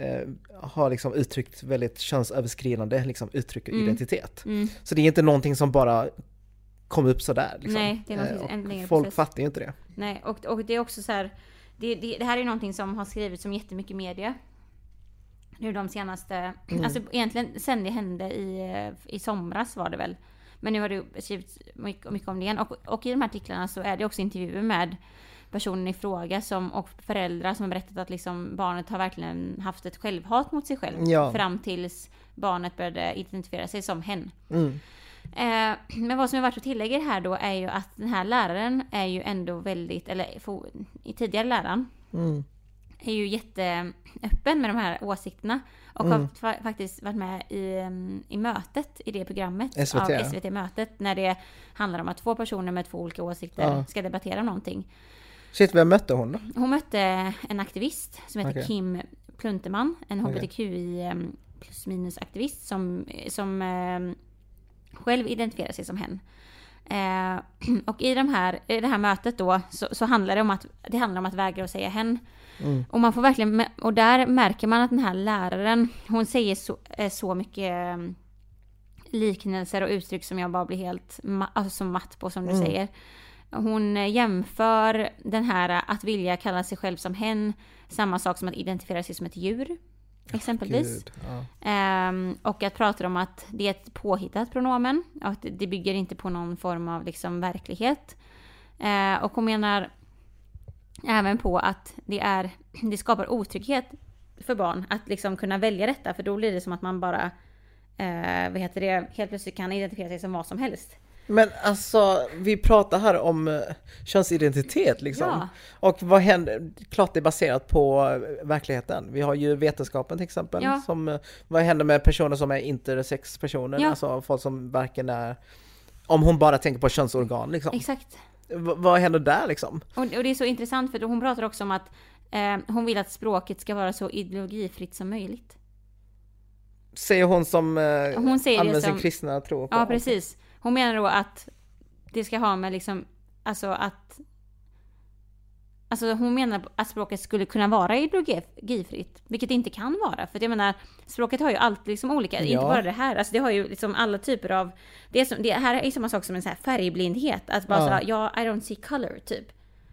eh, har liksom uttryckt väldigt könsöverskridande liksom, uttryck och Mm. identitet. Mm. Så det är inte någonting som bara kom upp sådär. Liksom. Nej, det är Eh, en längre Folk process. fattar ju inte det. Nej, och, och det är också så här. Det, det, det här är någonting som har skrivits om jättemycket i media. Nu de senaste, Mm. alltså egentligen sen det hände i, i somras var det väl. Men nu har det skrivits mycket, mycket om det igen. Och, och i de här artiklarna så är det också intervjuer med personen i fråga som, och föräldrar som har berättat att liksom barnet har verkligen haft ett självhat mot sig själv. Ja. Fram tills barnet började identifiera sig som hen. Mm. Eh, men vad som är värt att tillägga här då är ju att den här läraren är ju ändå väldigt, eller i tidigare läraren, Mm. är ju jätteöppen med de här åsikterna. Och Mm. har fa- faktiskt varit med i, mm, i mötet, i det programmet. SVT, Av ja. SVT-mötet. När det handlar om att två personer med två olika åsikter Ja. ska debattera någonting. Shit, vem mötte hon då? Hon mötte en aktivist som heter Okej. Kim Plunterman, en hbtqi em, plus minus aktivist som, som em, själv identifierar sig som hen. Eh, och i, de här, i det här mötet då så, så handlar det om att det handlar om att vägra att säga hen. Mm. Och man får verkligen, och där märker man att den här läraren, hon säger så, eh, så mycket em, liknelser och uttryck som jag bara blir helt ma- alltså, matt på som du Mm. säger. Hon eh, jämför den här eh, att vilja kalla sig själv som hen, samma sak som att identifiera sig som ett djur. Exempelvis. Ja. Ehm, och att prata om att det är ett påhittat pronomen och att det bygger inte på någon form av liksom verklighet. Eh, och hon menar även på att det, är, det skapar otrygghet för barn att liksom kunna välja detta för då blir det som att man bara eh, vad heter det, helt plötsligt kan identifiera sig som vad som helst. Men alltså, vi pratar här om eh, könsidentitet liksom. Ja. Och vad händer? Klart det är baserat på eh, verkligheten. Vi har ju vetenskapen till exempel. Ja. Som, eh, vad händer med personer som är intersexpersoner? Ja. Alltså folk som varken är... Om hon bara tänker på könsorgan liksom. Exakt. V- vad händer där liksom? Och, och det är så intressant för hon pratar också om att eh, hon vill att språket ska vara så ideologifritt som möjligt. Säger hon som eh, Hon säger använder sin som- kristna tro på? Ja, precis. Hon menar då att det ska ha med liksom, alltså att... Alltså hon menar att språket skulle kunna vara ideologifritt, vilket det inte kan vara. För jag menar, språket har ju alltid liksom olika, inte Ja. bara det här. Alltså det har ju liksom alla typer av... Det, är som, det här är ju samma sak som en så här färgblindhet. Att bara Ja. såhär, ja, I don't see color, typ.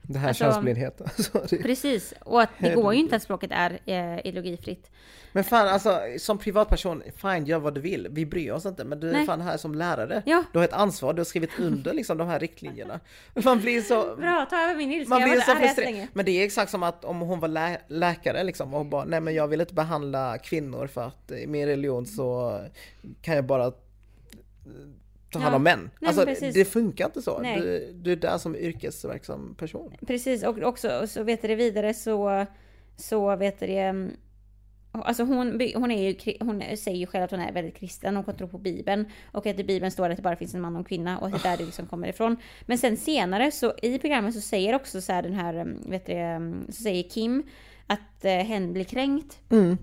Det här Alltså- könsblindheten. Så det- Precis. Och att det går ju inte att språket är eh, ideologifritt. Men fan alltså, som privatperson, fine gör vad du vill. Vi bryr oss inte. Men du är fan här som lärare. Ja. Du har ett ansvar, du har skrivit under liksom de här riktlinjerna. Man blir så... Bra, ta över min ilska. Man blir så frustrerad. Men det är exakt som att om hon var lä läkare liksom och bara, nej men jag vill inte behandla kvinnor för att i min religion så kan jag bara ta hand om män. Nej, alltså det funkar inte så. Du, du är där som yrkesverksam person. Precis, och också så vet du det vidare så, så vet du det, mm, Alltså hon, hon, är ju, hon säger ju själv att hon är väldigt kristen, hon tror på Bibeln. Och att i Bibeln står det att det bara finns en man och en kvinna och att det är där det liksom kommer ifrån. Men sen senare så i programmet så säger också så här den här, mm, vet du mm, så säger Kim att eh, hen blir kränkt. Mm.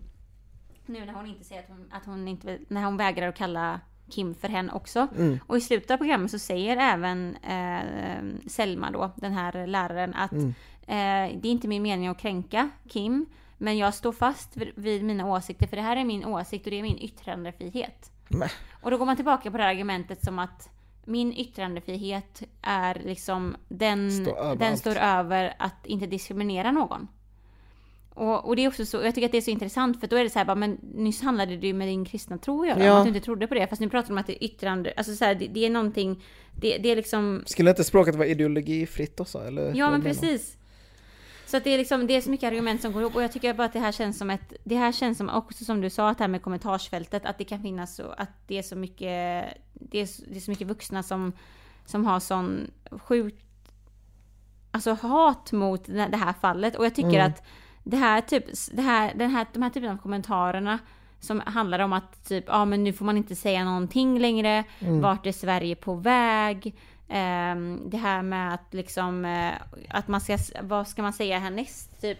Nu när hon inte säger att hon, att hon inte, när hon vägrar att kalla Kim för hen också. Mm. Och i slutet av programmet så säger även eh, Selma då, den här läraren, att Mm. eh, det är inte min mening att kränka Kim, men jag står fast vid- mina åsikter, för det här är min åsikt och det är min yttrandefrihet. Men, Och då går man tillbaka på det här argumentet som att min yttrandefrihet är liksom den, Står över den allt. står över att inte diskriminera någon. Och, och det är också så, jag tycker att det är så intressant för då är det så här bara, men nyss handlade ju med din kristna tro att göra, Ja. att du inte trodde på det. Fast nu pratar de om att det är yttrande, alltså så här, det, det är någonting, det, det är liksom, skulle inte språket vara ideologifritt också? Eller ja men du? precis. Så att det är liksom, det är så mycket argument som går ihop och jag tycker bara att det här känns som ett, det här känns som också som du sa, att det här med kommentarsfältet, att det kan finnas så, att det är så mycket, det är, så- det är så mycket vuxna som, som har sån sjukt, alltså hat mot det det här fallet och jag tycker Mm. att det här typ, det här, den här, de här typen av kommentarerna som handlar om att typ, ja men nu får man inte säga någonting längre, Mm. vart är Sverige på väg? Ehm, det här med att liksom, eh, att man ska, vad ska man säga härnäst typ?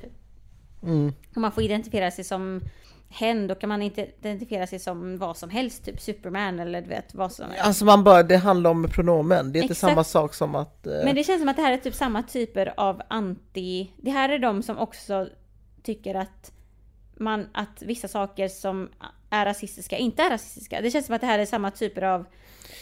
Mm. Om man får identifiera sig som hen, då kan man inte identifiera sig som vad som helst, typ Superman eller du vet vad som Alltså man bara, det handlar om pronomen. Det är inte Exakt. samma sak som att... eh, Men det känns som att det här är typ samma typer av anti... Det här är de som också tycker att man, att vissa saker som är rasistiska inte är rasistiska. Det känns som att det här är samma typer av...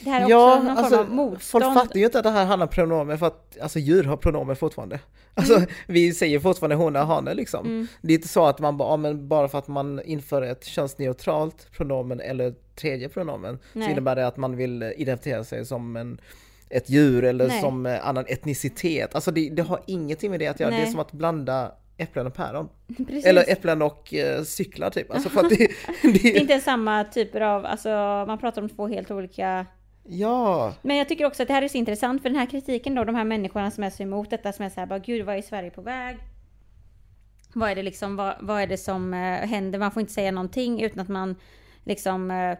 Det här är också någon form av motstånd. alltså, folk fattar ju inte att det här handlar om pronomen för att alltså, djur har pronomen fortfarande. Alltså vi säger fortfarande hona, hane liksom. Mm. Det är inte så att man bara, ja, men bara för att man inför ett könsneutralt pronomen eller tredje pronomen Nej. så innebär det att man vill identifiera sig som en ett djur eller Nej. som annan etnicitet. Alltså det, det har ingenting med det att göra. Det är Nej. som att blanda äpplen och päron. Precis. Eller äpplen och eh, cyklar typ. Alltså för att det, det är det, inte samma typer av, alltså man pratar om två helt olika... ja, Men jag tycker också att det här är så intressant för den här kritiken då, de här människorna som är så emot detta, som är så här bara gud vad är Sverige på väg? Vad är det liksom, vad, vad är det som eh, händer? Man får inte säga någonting utan att man liksom eh,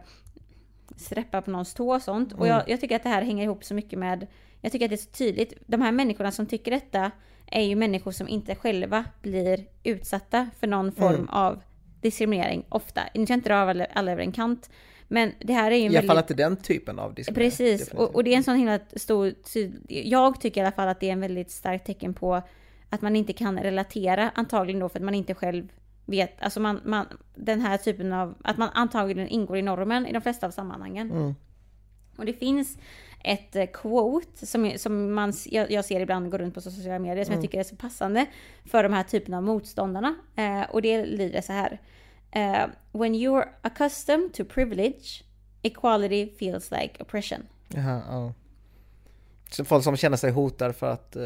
släppa på någons tå och sånt. Och jag, jag tycker att det här hänger ihop så mycket med jag tycker att det är så tydligt. De här människorna som tycker detta är ju människor som inte själva blir utsatta för någon form Mm. av diskriminering ofta. Nu ska inte dra alla, alla över en kant, men det här är ju en I alla fall väldigt... inte den typen av diskriminering. Precis, och, och det är en sån himla stor... Jag tycker i alla fall att det är en väldigt starkt tecken på att man inte kan relatera, antagligen då för att man inte själv vet, alltså man, man, den här typen av, att man antagligen ingår i normen i de flesta av sammanhangen. Mm. Och det finns ett eh, quote som, som man, jag, jag ser ibland gå runt på sociala medier som jag tycker är så passande för de här typerna av motståndarna. Eh, och det lyder så här. Eh, When you're accustomed to privilege, equality feels like oppression. Jaha, ja. Så folk som känner sig hotade för att eh,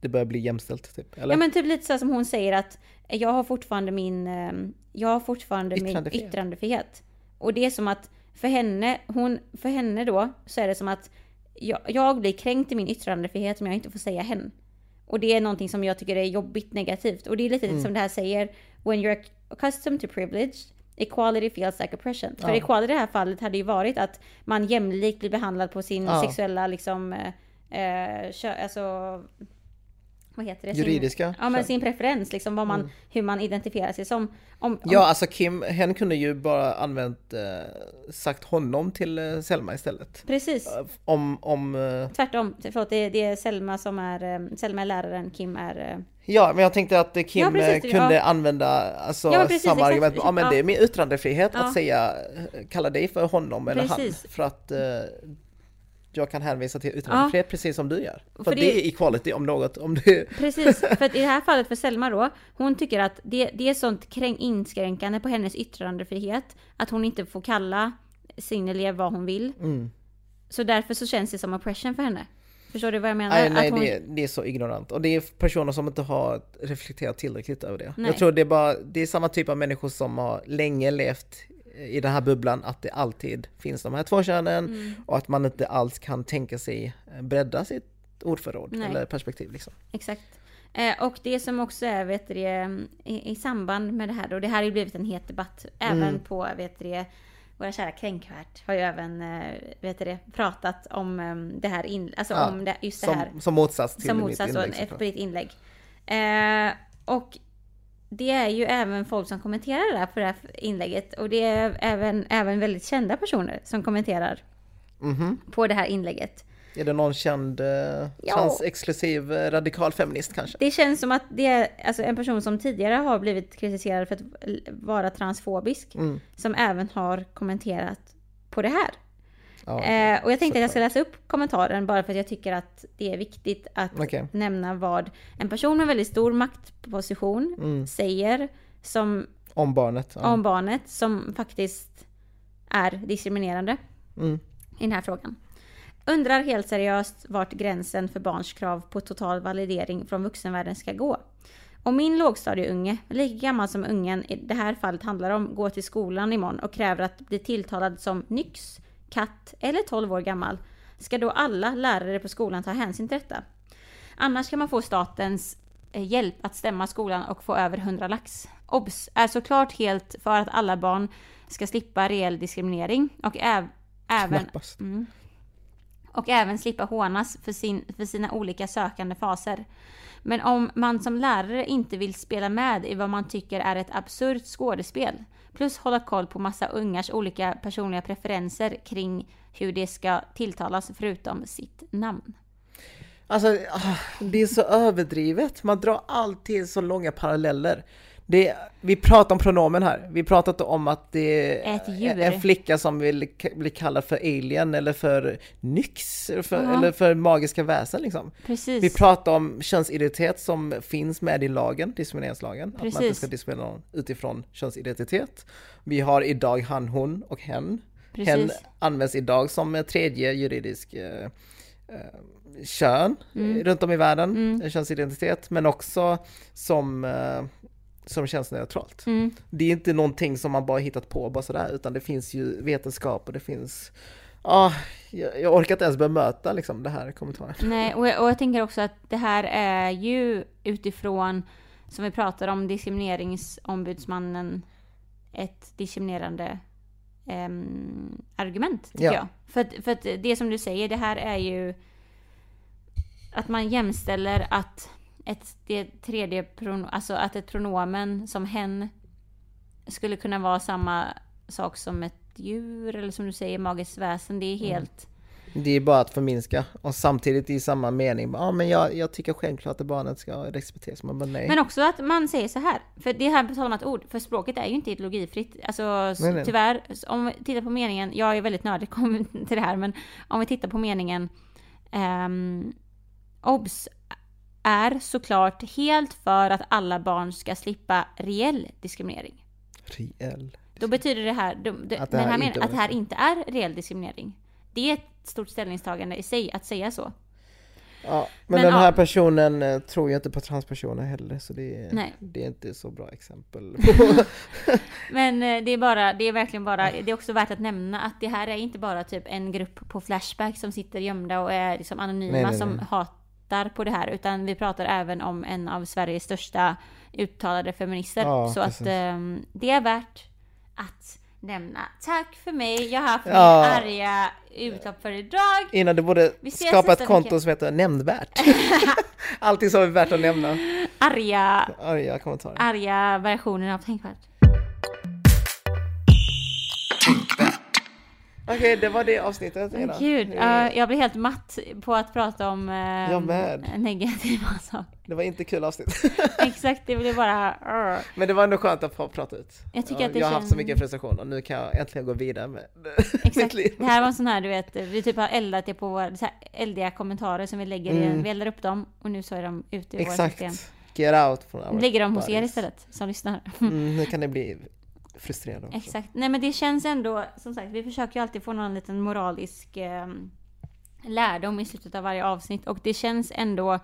det börjar bli jämställt, typ? Eller? Ja men typ lite så som hon säger att jag har fortfarande min, eh, jag har fortfarande min Yttrandefrihet. yttrandefrihet. Och det är som att för henne, hon, för henne då så är det som att jag, jag blir kränkt i min yttrandefrihet om jag inte får säga hen. Och det är någonting som jag tycker är jobbigt negativt. Och det är lite Mm. som det här säger, when you're accustomed to privilege, equality feels like oppression. För Ja. equality i det här fallet hade ju varit att man jämlikt blir behandlad på sin Ja. sexuella liksom, eh, eh, kö, alltså vad heter det? Sin- Juridiska? Ja men sin preferens, liksom vad man, hur man identifierar sig som. Om, om, Ja, alltså Kim, hen kunde ju bara använt, eh, sagt honom till eh, Selma istället. Precis. Eh, Om, om, eh, Tvärtom. Förlåt, det, det är Selma som är, eh, Selma är läraren, Kim är... eh, ja, men jag tänkte att Kim Ja, precis, kunde ja. använda alltså, Ja, precis, samma exakt. argument. Ja, men det är min yttrandefrihet att säga, kalla dig för honom eller Precis. han. För att jag kan hänvisa till yttrandefrihet precis som du gör. För, För det... det- är equality om något. Om du... Precis, för i det här fallet för Selma då, hon tycker att det, det är sånt kräng, inskränkande på hennes yttrandefrihet att hon inte får kalla sin elev vad hon vill. Mm. Så därför så känns det som oppression för henne. Förstår du vad jag menar? Nej, nej att hon, det, är- det är så ignorant. Och det är personer som inte har reflekterat tillräckligt över det. Nej. Jag tror det är bara, det är samma typ av människor som har länge levt i den här bubblan att det alltid finns de här två könen Mm. och att man inte alls kan tänka sig bredda sitt ordförråd Nej. eller perspektiv liksom. Exakt. Eh, och det som också är, vet du, i, i samband med det här då, det här har ju blivit en het debatt även Mm. på, vet du, våra kära kränkvärt har ju även, eh, vet du pratat om eh, det här, in, alltså Ja, om det, just det Som, här. som motsats till som mitt motsats då, inlägg. ett såklart. på ditt inlägg. Eh, och det är ju även folk som kommenterar det här på det här inlägget och det är även, även väldigt kända personer som kommenterar Mhm. på det här inlägget. Är det någon känd eh, Ja. transexklusiv eh, radikal feminist kanske? Det känns som att det är alltså en person som tidigare har blivit kritiserad för att vara transfobisk Mm. som även har kommenterat på det här. Ja, Eh, och jag tänkte att jag ska läsa upp kommentaren bara för att jag tycker att det är viktigt att Okej. nämna vad en person med väldigt stor maktposition Mm. säger som, Om barnet. Ja. om barnet som faktiskt är diskriminerande Mm. i den här frågan. Undrar helt seriöst vart gränsen för barns krav på total validering från vuxenvärlden ska gå. Om min lågstadieunge, lika gammal som ungen i det här fallet handlar om, går till skolan imorgon och kräver att bli tilltalad som nyx, katt eller 12 år gammal, ska då alla lärare på skolan ta hänsyn till detta? Annars kan man få statens eh, hjälp att stämma skolan och få över 100 lax. OBS! Är såklart helt för att alla barn ska slippa reell diskriminering och äv- även. Mm. Och även slippa hånas för, sin, för sina olika sökande faser. Men om man som lärare inte vill spela med i vad man tycker är ett absurt skådespel, plus hålla koll på massa ungars olika personliga preferenser kring hur det ska tilltalas förutom sitt namn. Alltså, ah, det är så överdrivet. Man drar alltid så långa paralleller. Det, vi pratar om pronomen här. Vi pratat om att det är en flicka som vill bli kallad för alien eller för nyx eller för, eller för magiska väsen liksom. Precis. Vi pratar om könsidentitet som finns med i lagen, diskrimineringslagen. Att man inte Precis. ska diskriminera någon utifrån könsidentitet. Vi har idag han, hon och hen. Hen Precis. används idag som tredje juridisk eh, eh, kön Mm. runt om i världen, Mm. könsidentitet, men också som, eh, som könsneutralt. Mm. Det är inte någonting som man bara hittat på bara sådär, utan det finns ju vetenskap och det finns Ah, jag, jag orkar inte ens bemöta liksom det här kommentaren. Nej, och jag, och jag tänker också att det här är ju utifrån, som vi pratar om, diskrimineringsombudsmannen, ett diskriminerande ehm, argument, tycker Ja. jag. För att, för att det som du säger, det här är ju att man jämställer att ett det tredje pronomen, alltså att ett pronomen som hen skulle kunna vara samma sak som ett djur eller som du säger magiskt väsen. Det är Mm. helt... Det är bara att förminska och samtidigt i samma mening, ja men jag, jag tycker självklart att barnet ska respekteras. Man bara nej. Men också att man säger så här, för det här på tal om ett ord, för språket är ju inte ideologifritt. Alltså Nej, nej. tyvärr, om vi tittar på meningen, jag är väldigt nördig till det här, men om vi tittar på meningen um, obs är såklart helt för att alla barn ska slippa reell diskriminering. Reell. Då betyder det här, det, Att det men här här inte menar, att det här inte är reell diskriminering. Det är ett stort ställningstagande i sig att säga så. Ja, men, Men den ja. här personen eh, tror ju inte på transpersoner heller så det, är- Nej. det är inte så bra exempel. Men eh, det är bara, det är verkligen bara, det är också värt att nämna att det här är inte bara typ en grupp på Flashback som sitter gömda och är liksom anonyma Nej, nej, som nej. Hatar på det här, utan vi pratar även om en av Sveriges största uttalade feminister. Ja, så att precis. ehm, det är värt att nämna. Tack för mig, jag har haft min Ja. arga utlopp för idag. Innan du borde skapa ett konto vecka. som heter nämnvärt. Allting som är värt att nämna. Arga, Arga kommentarer. arga versionen av Tänkvärt. Okej, det var det avsnittet. Ina. Gud, ja, jag blir helt matt på att prata om Jag med. negativa saker. Det var inte kul avsnitt. Exakt, det blir bara... arr. Men det var ändå skönt att få prata ut. Jag tycker Ja, att det jag har haft så mycket frustration och nu kan jag äntligen gå vidare med mitt Exakt. liv. Det här var en sån här, du vet, vi typ har eldat det på våra så här eldiga kommentarer som vi lägger i, Mm. vi eldar upp dem och nu så är de ute i våra system. Exakt. Get out från lägger dem hos er istället, som lyssnar. Mm, nu kan det bli frustrerande också. Exakt. Nej men det känns ändå, som sagt, vi försöker ju alltid få någon liten moralisk eh, lärdom i slutet av varje avsnitt och det känns ändå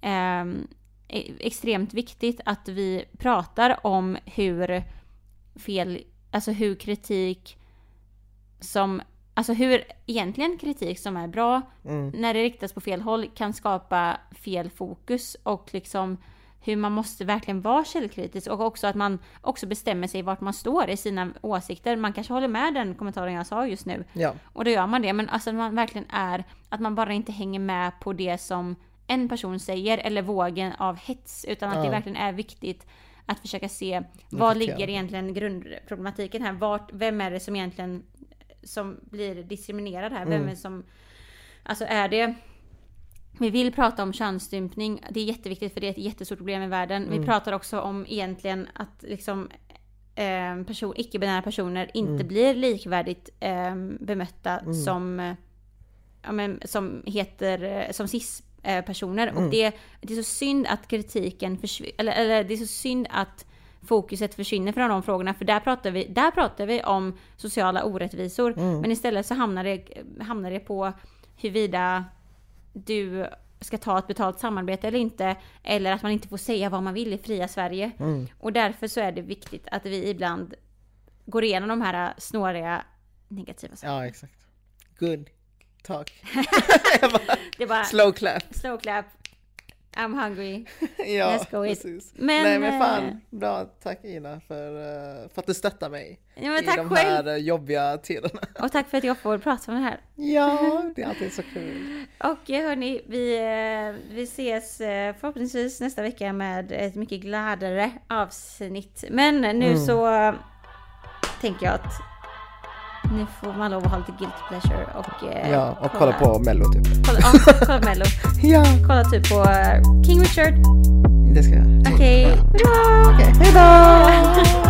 ehm, e- extremt viktigt att vi pratar om hur fel, alltså hur kritik som, alltså hur egentligen kritik som är bra Mm. när det riktas på fel håll kan skapa fel fokus och liksom hur man måste verkligen vara källkritisk och också att man också bestämmer sig vart man står i sina åsikter. Man kanske håller med den kommentaren jag sa just nu Ja, och då gör man det. Men alltså att man verkligen är, att man bara inte hänger med på det som en person säger eller vågen av hets utan att det Ja. verkligen är viktigt att försöka se vad ligger egentligen grundproblematiken här? Vart, vem är det som egentligen som blir diskriminerad här? Vem Mm. är det som, alltså är det vi vill prata om könsstympning, det är jätteviktigt för det är ett jättestort problem i världen. Vi Mm. pratar också om egentligen att liksom eh, person, icke-binära personer inte Mm. blir likvärdigt eh, bemötta Mm. som, eh, ja, men, som heter, eh, som cis-personer. Mm. Och det, det är så synd att kritiken försvinner, eller, eller det är så synd att fokuset försvinner från de frågorna. För där pratar vi, där pratar vi om sociala orättvisor. Mm. Men istället så hamnar det, hamnar det på huruvida du ska ta ett betalt samarbete eller inte. Eller att man inte får säga vad man vill i fria Sverige. Mm. Och därför så är det viktigt att vi ibland går igenom de här snåriga negativa sakerna. ja exakt. Good talk. Bara Slow clap. slow clap. I'm hungry. Ja, Let's go eat. precis. Men, Nej men eh, fan, bra. Tack Ina för, eh, för att du stöttar mig Ja, i de själv. här eh, jobbiga tiderna. Och tack för att jag får prata om det här. Ja, det är alltid så kul. Och eh, hörni, vi, eh, vi ses eh, förhoppningsvis nästa vecka med ett mycket gladare avsnitt. Men nu Mm. så eh, tänker jag att nu får man lov att ha lite guilt pleasure och... eh, Ja, och kolla på Mello typ. Kolla, ja, kolla Mello. Ja, Kolla typ på eh, King Richard. det ska jag. Okej, bra! Okej, hejdå!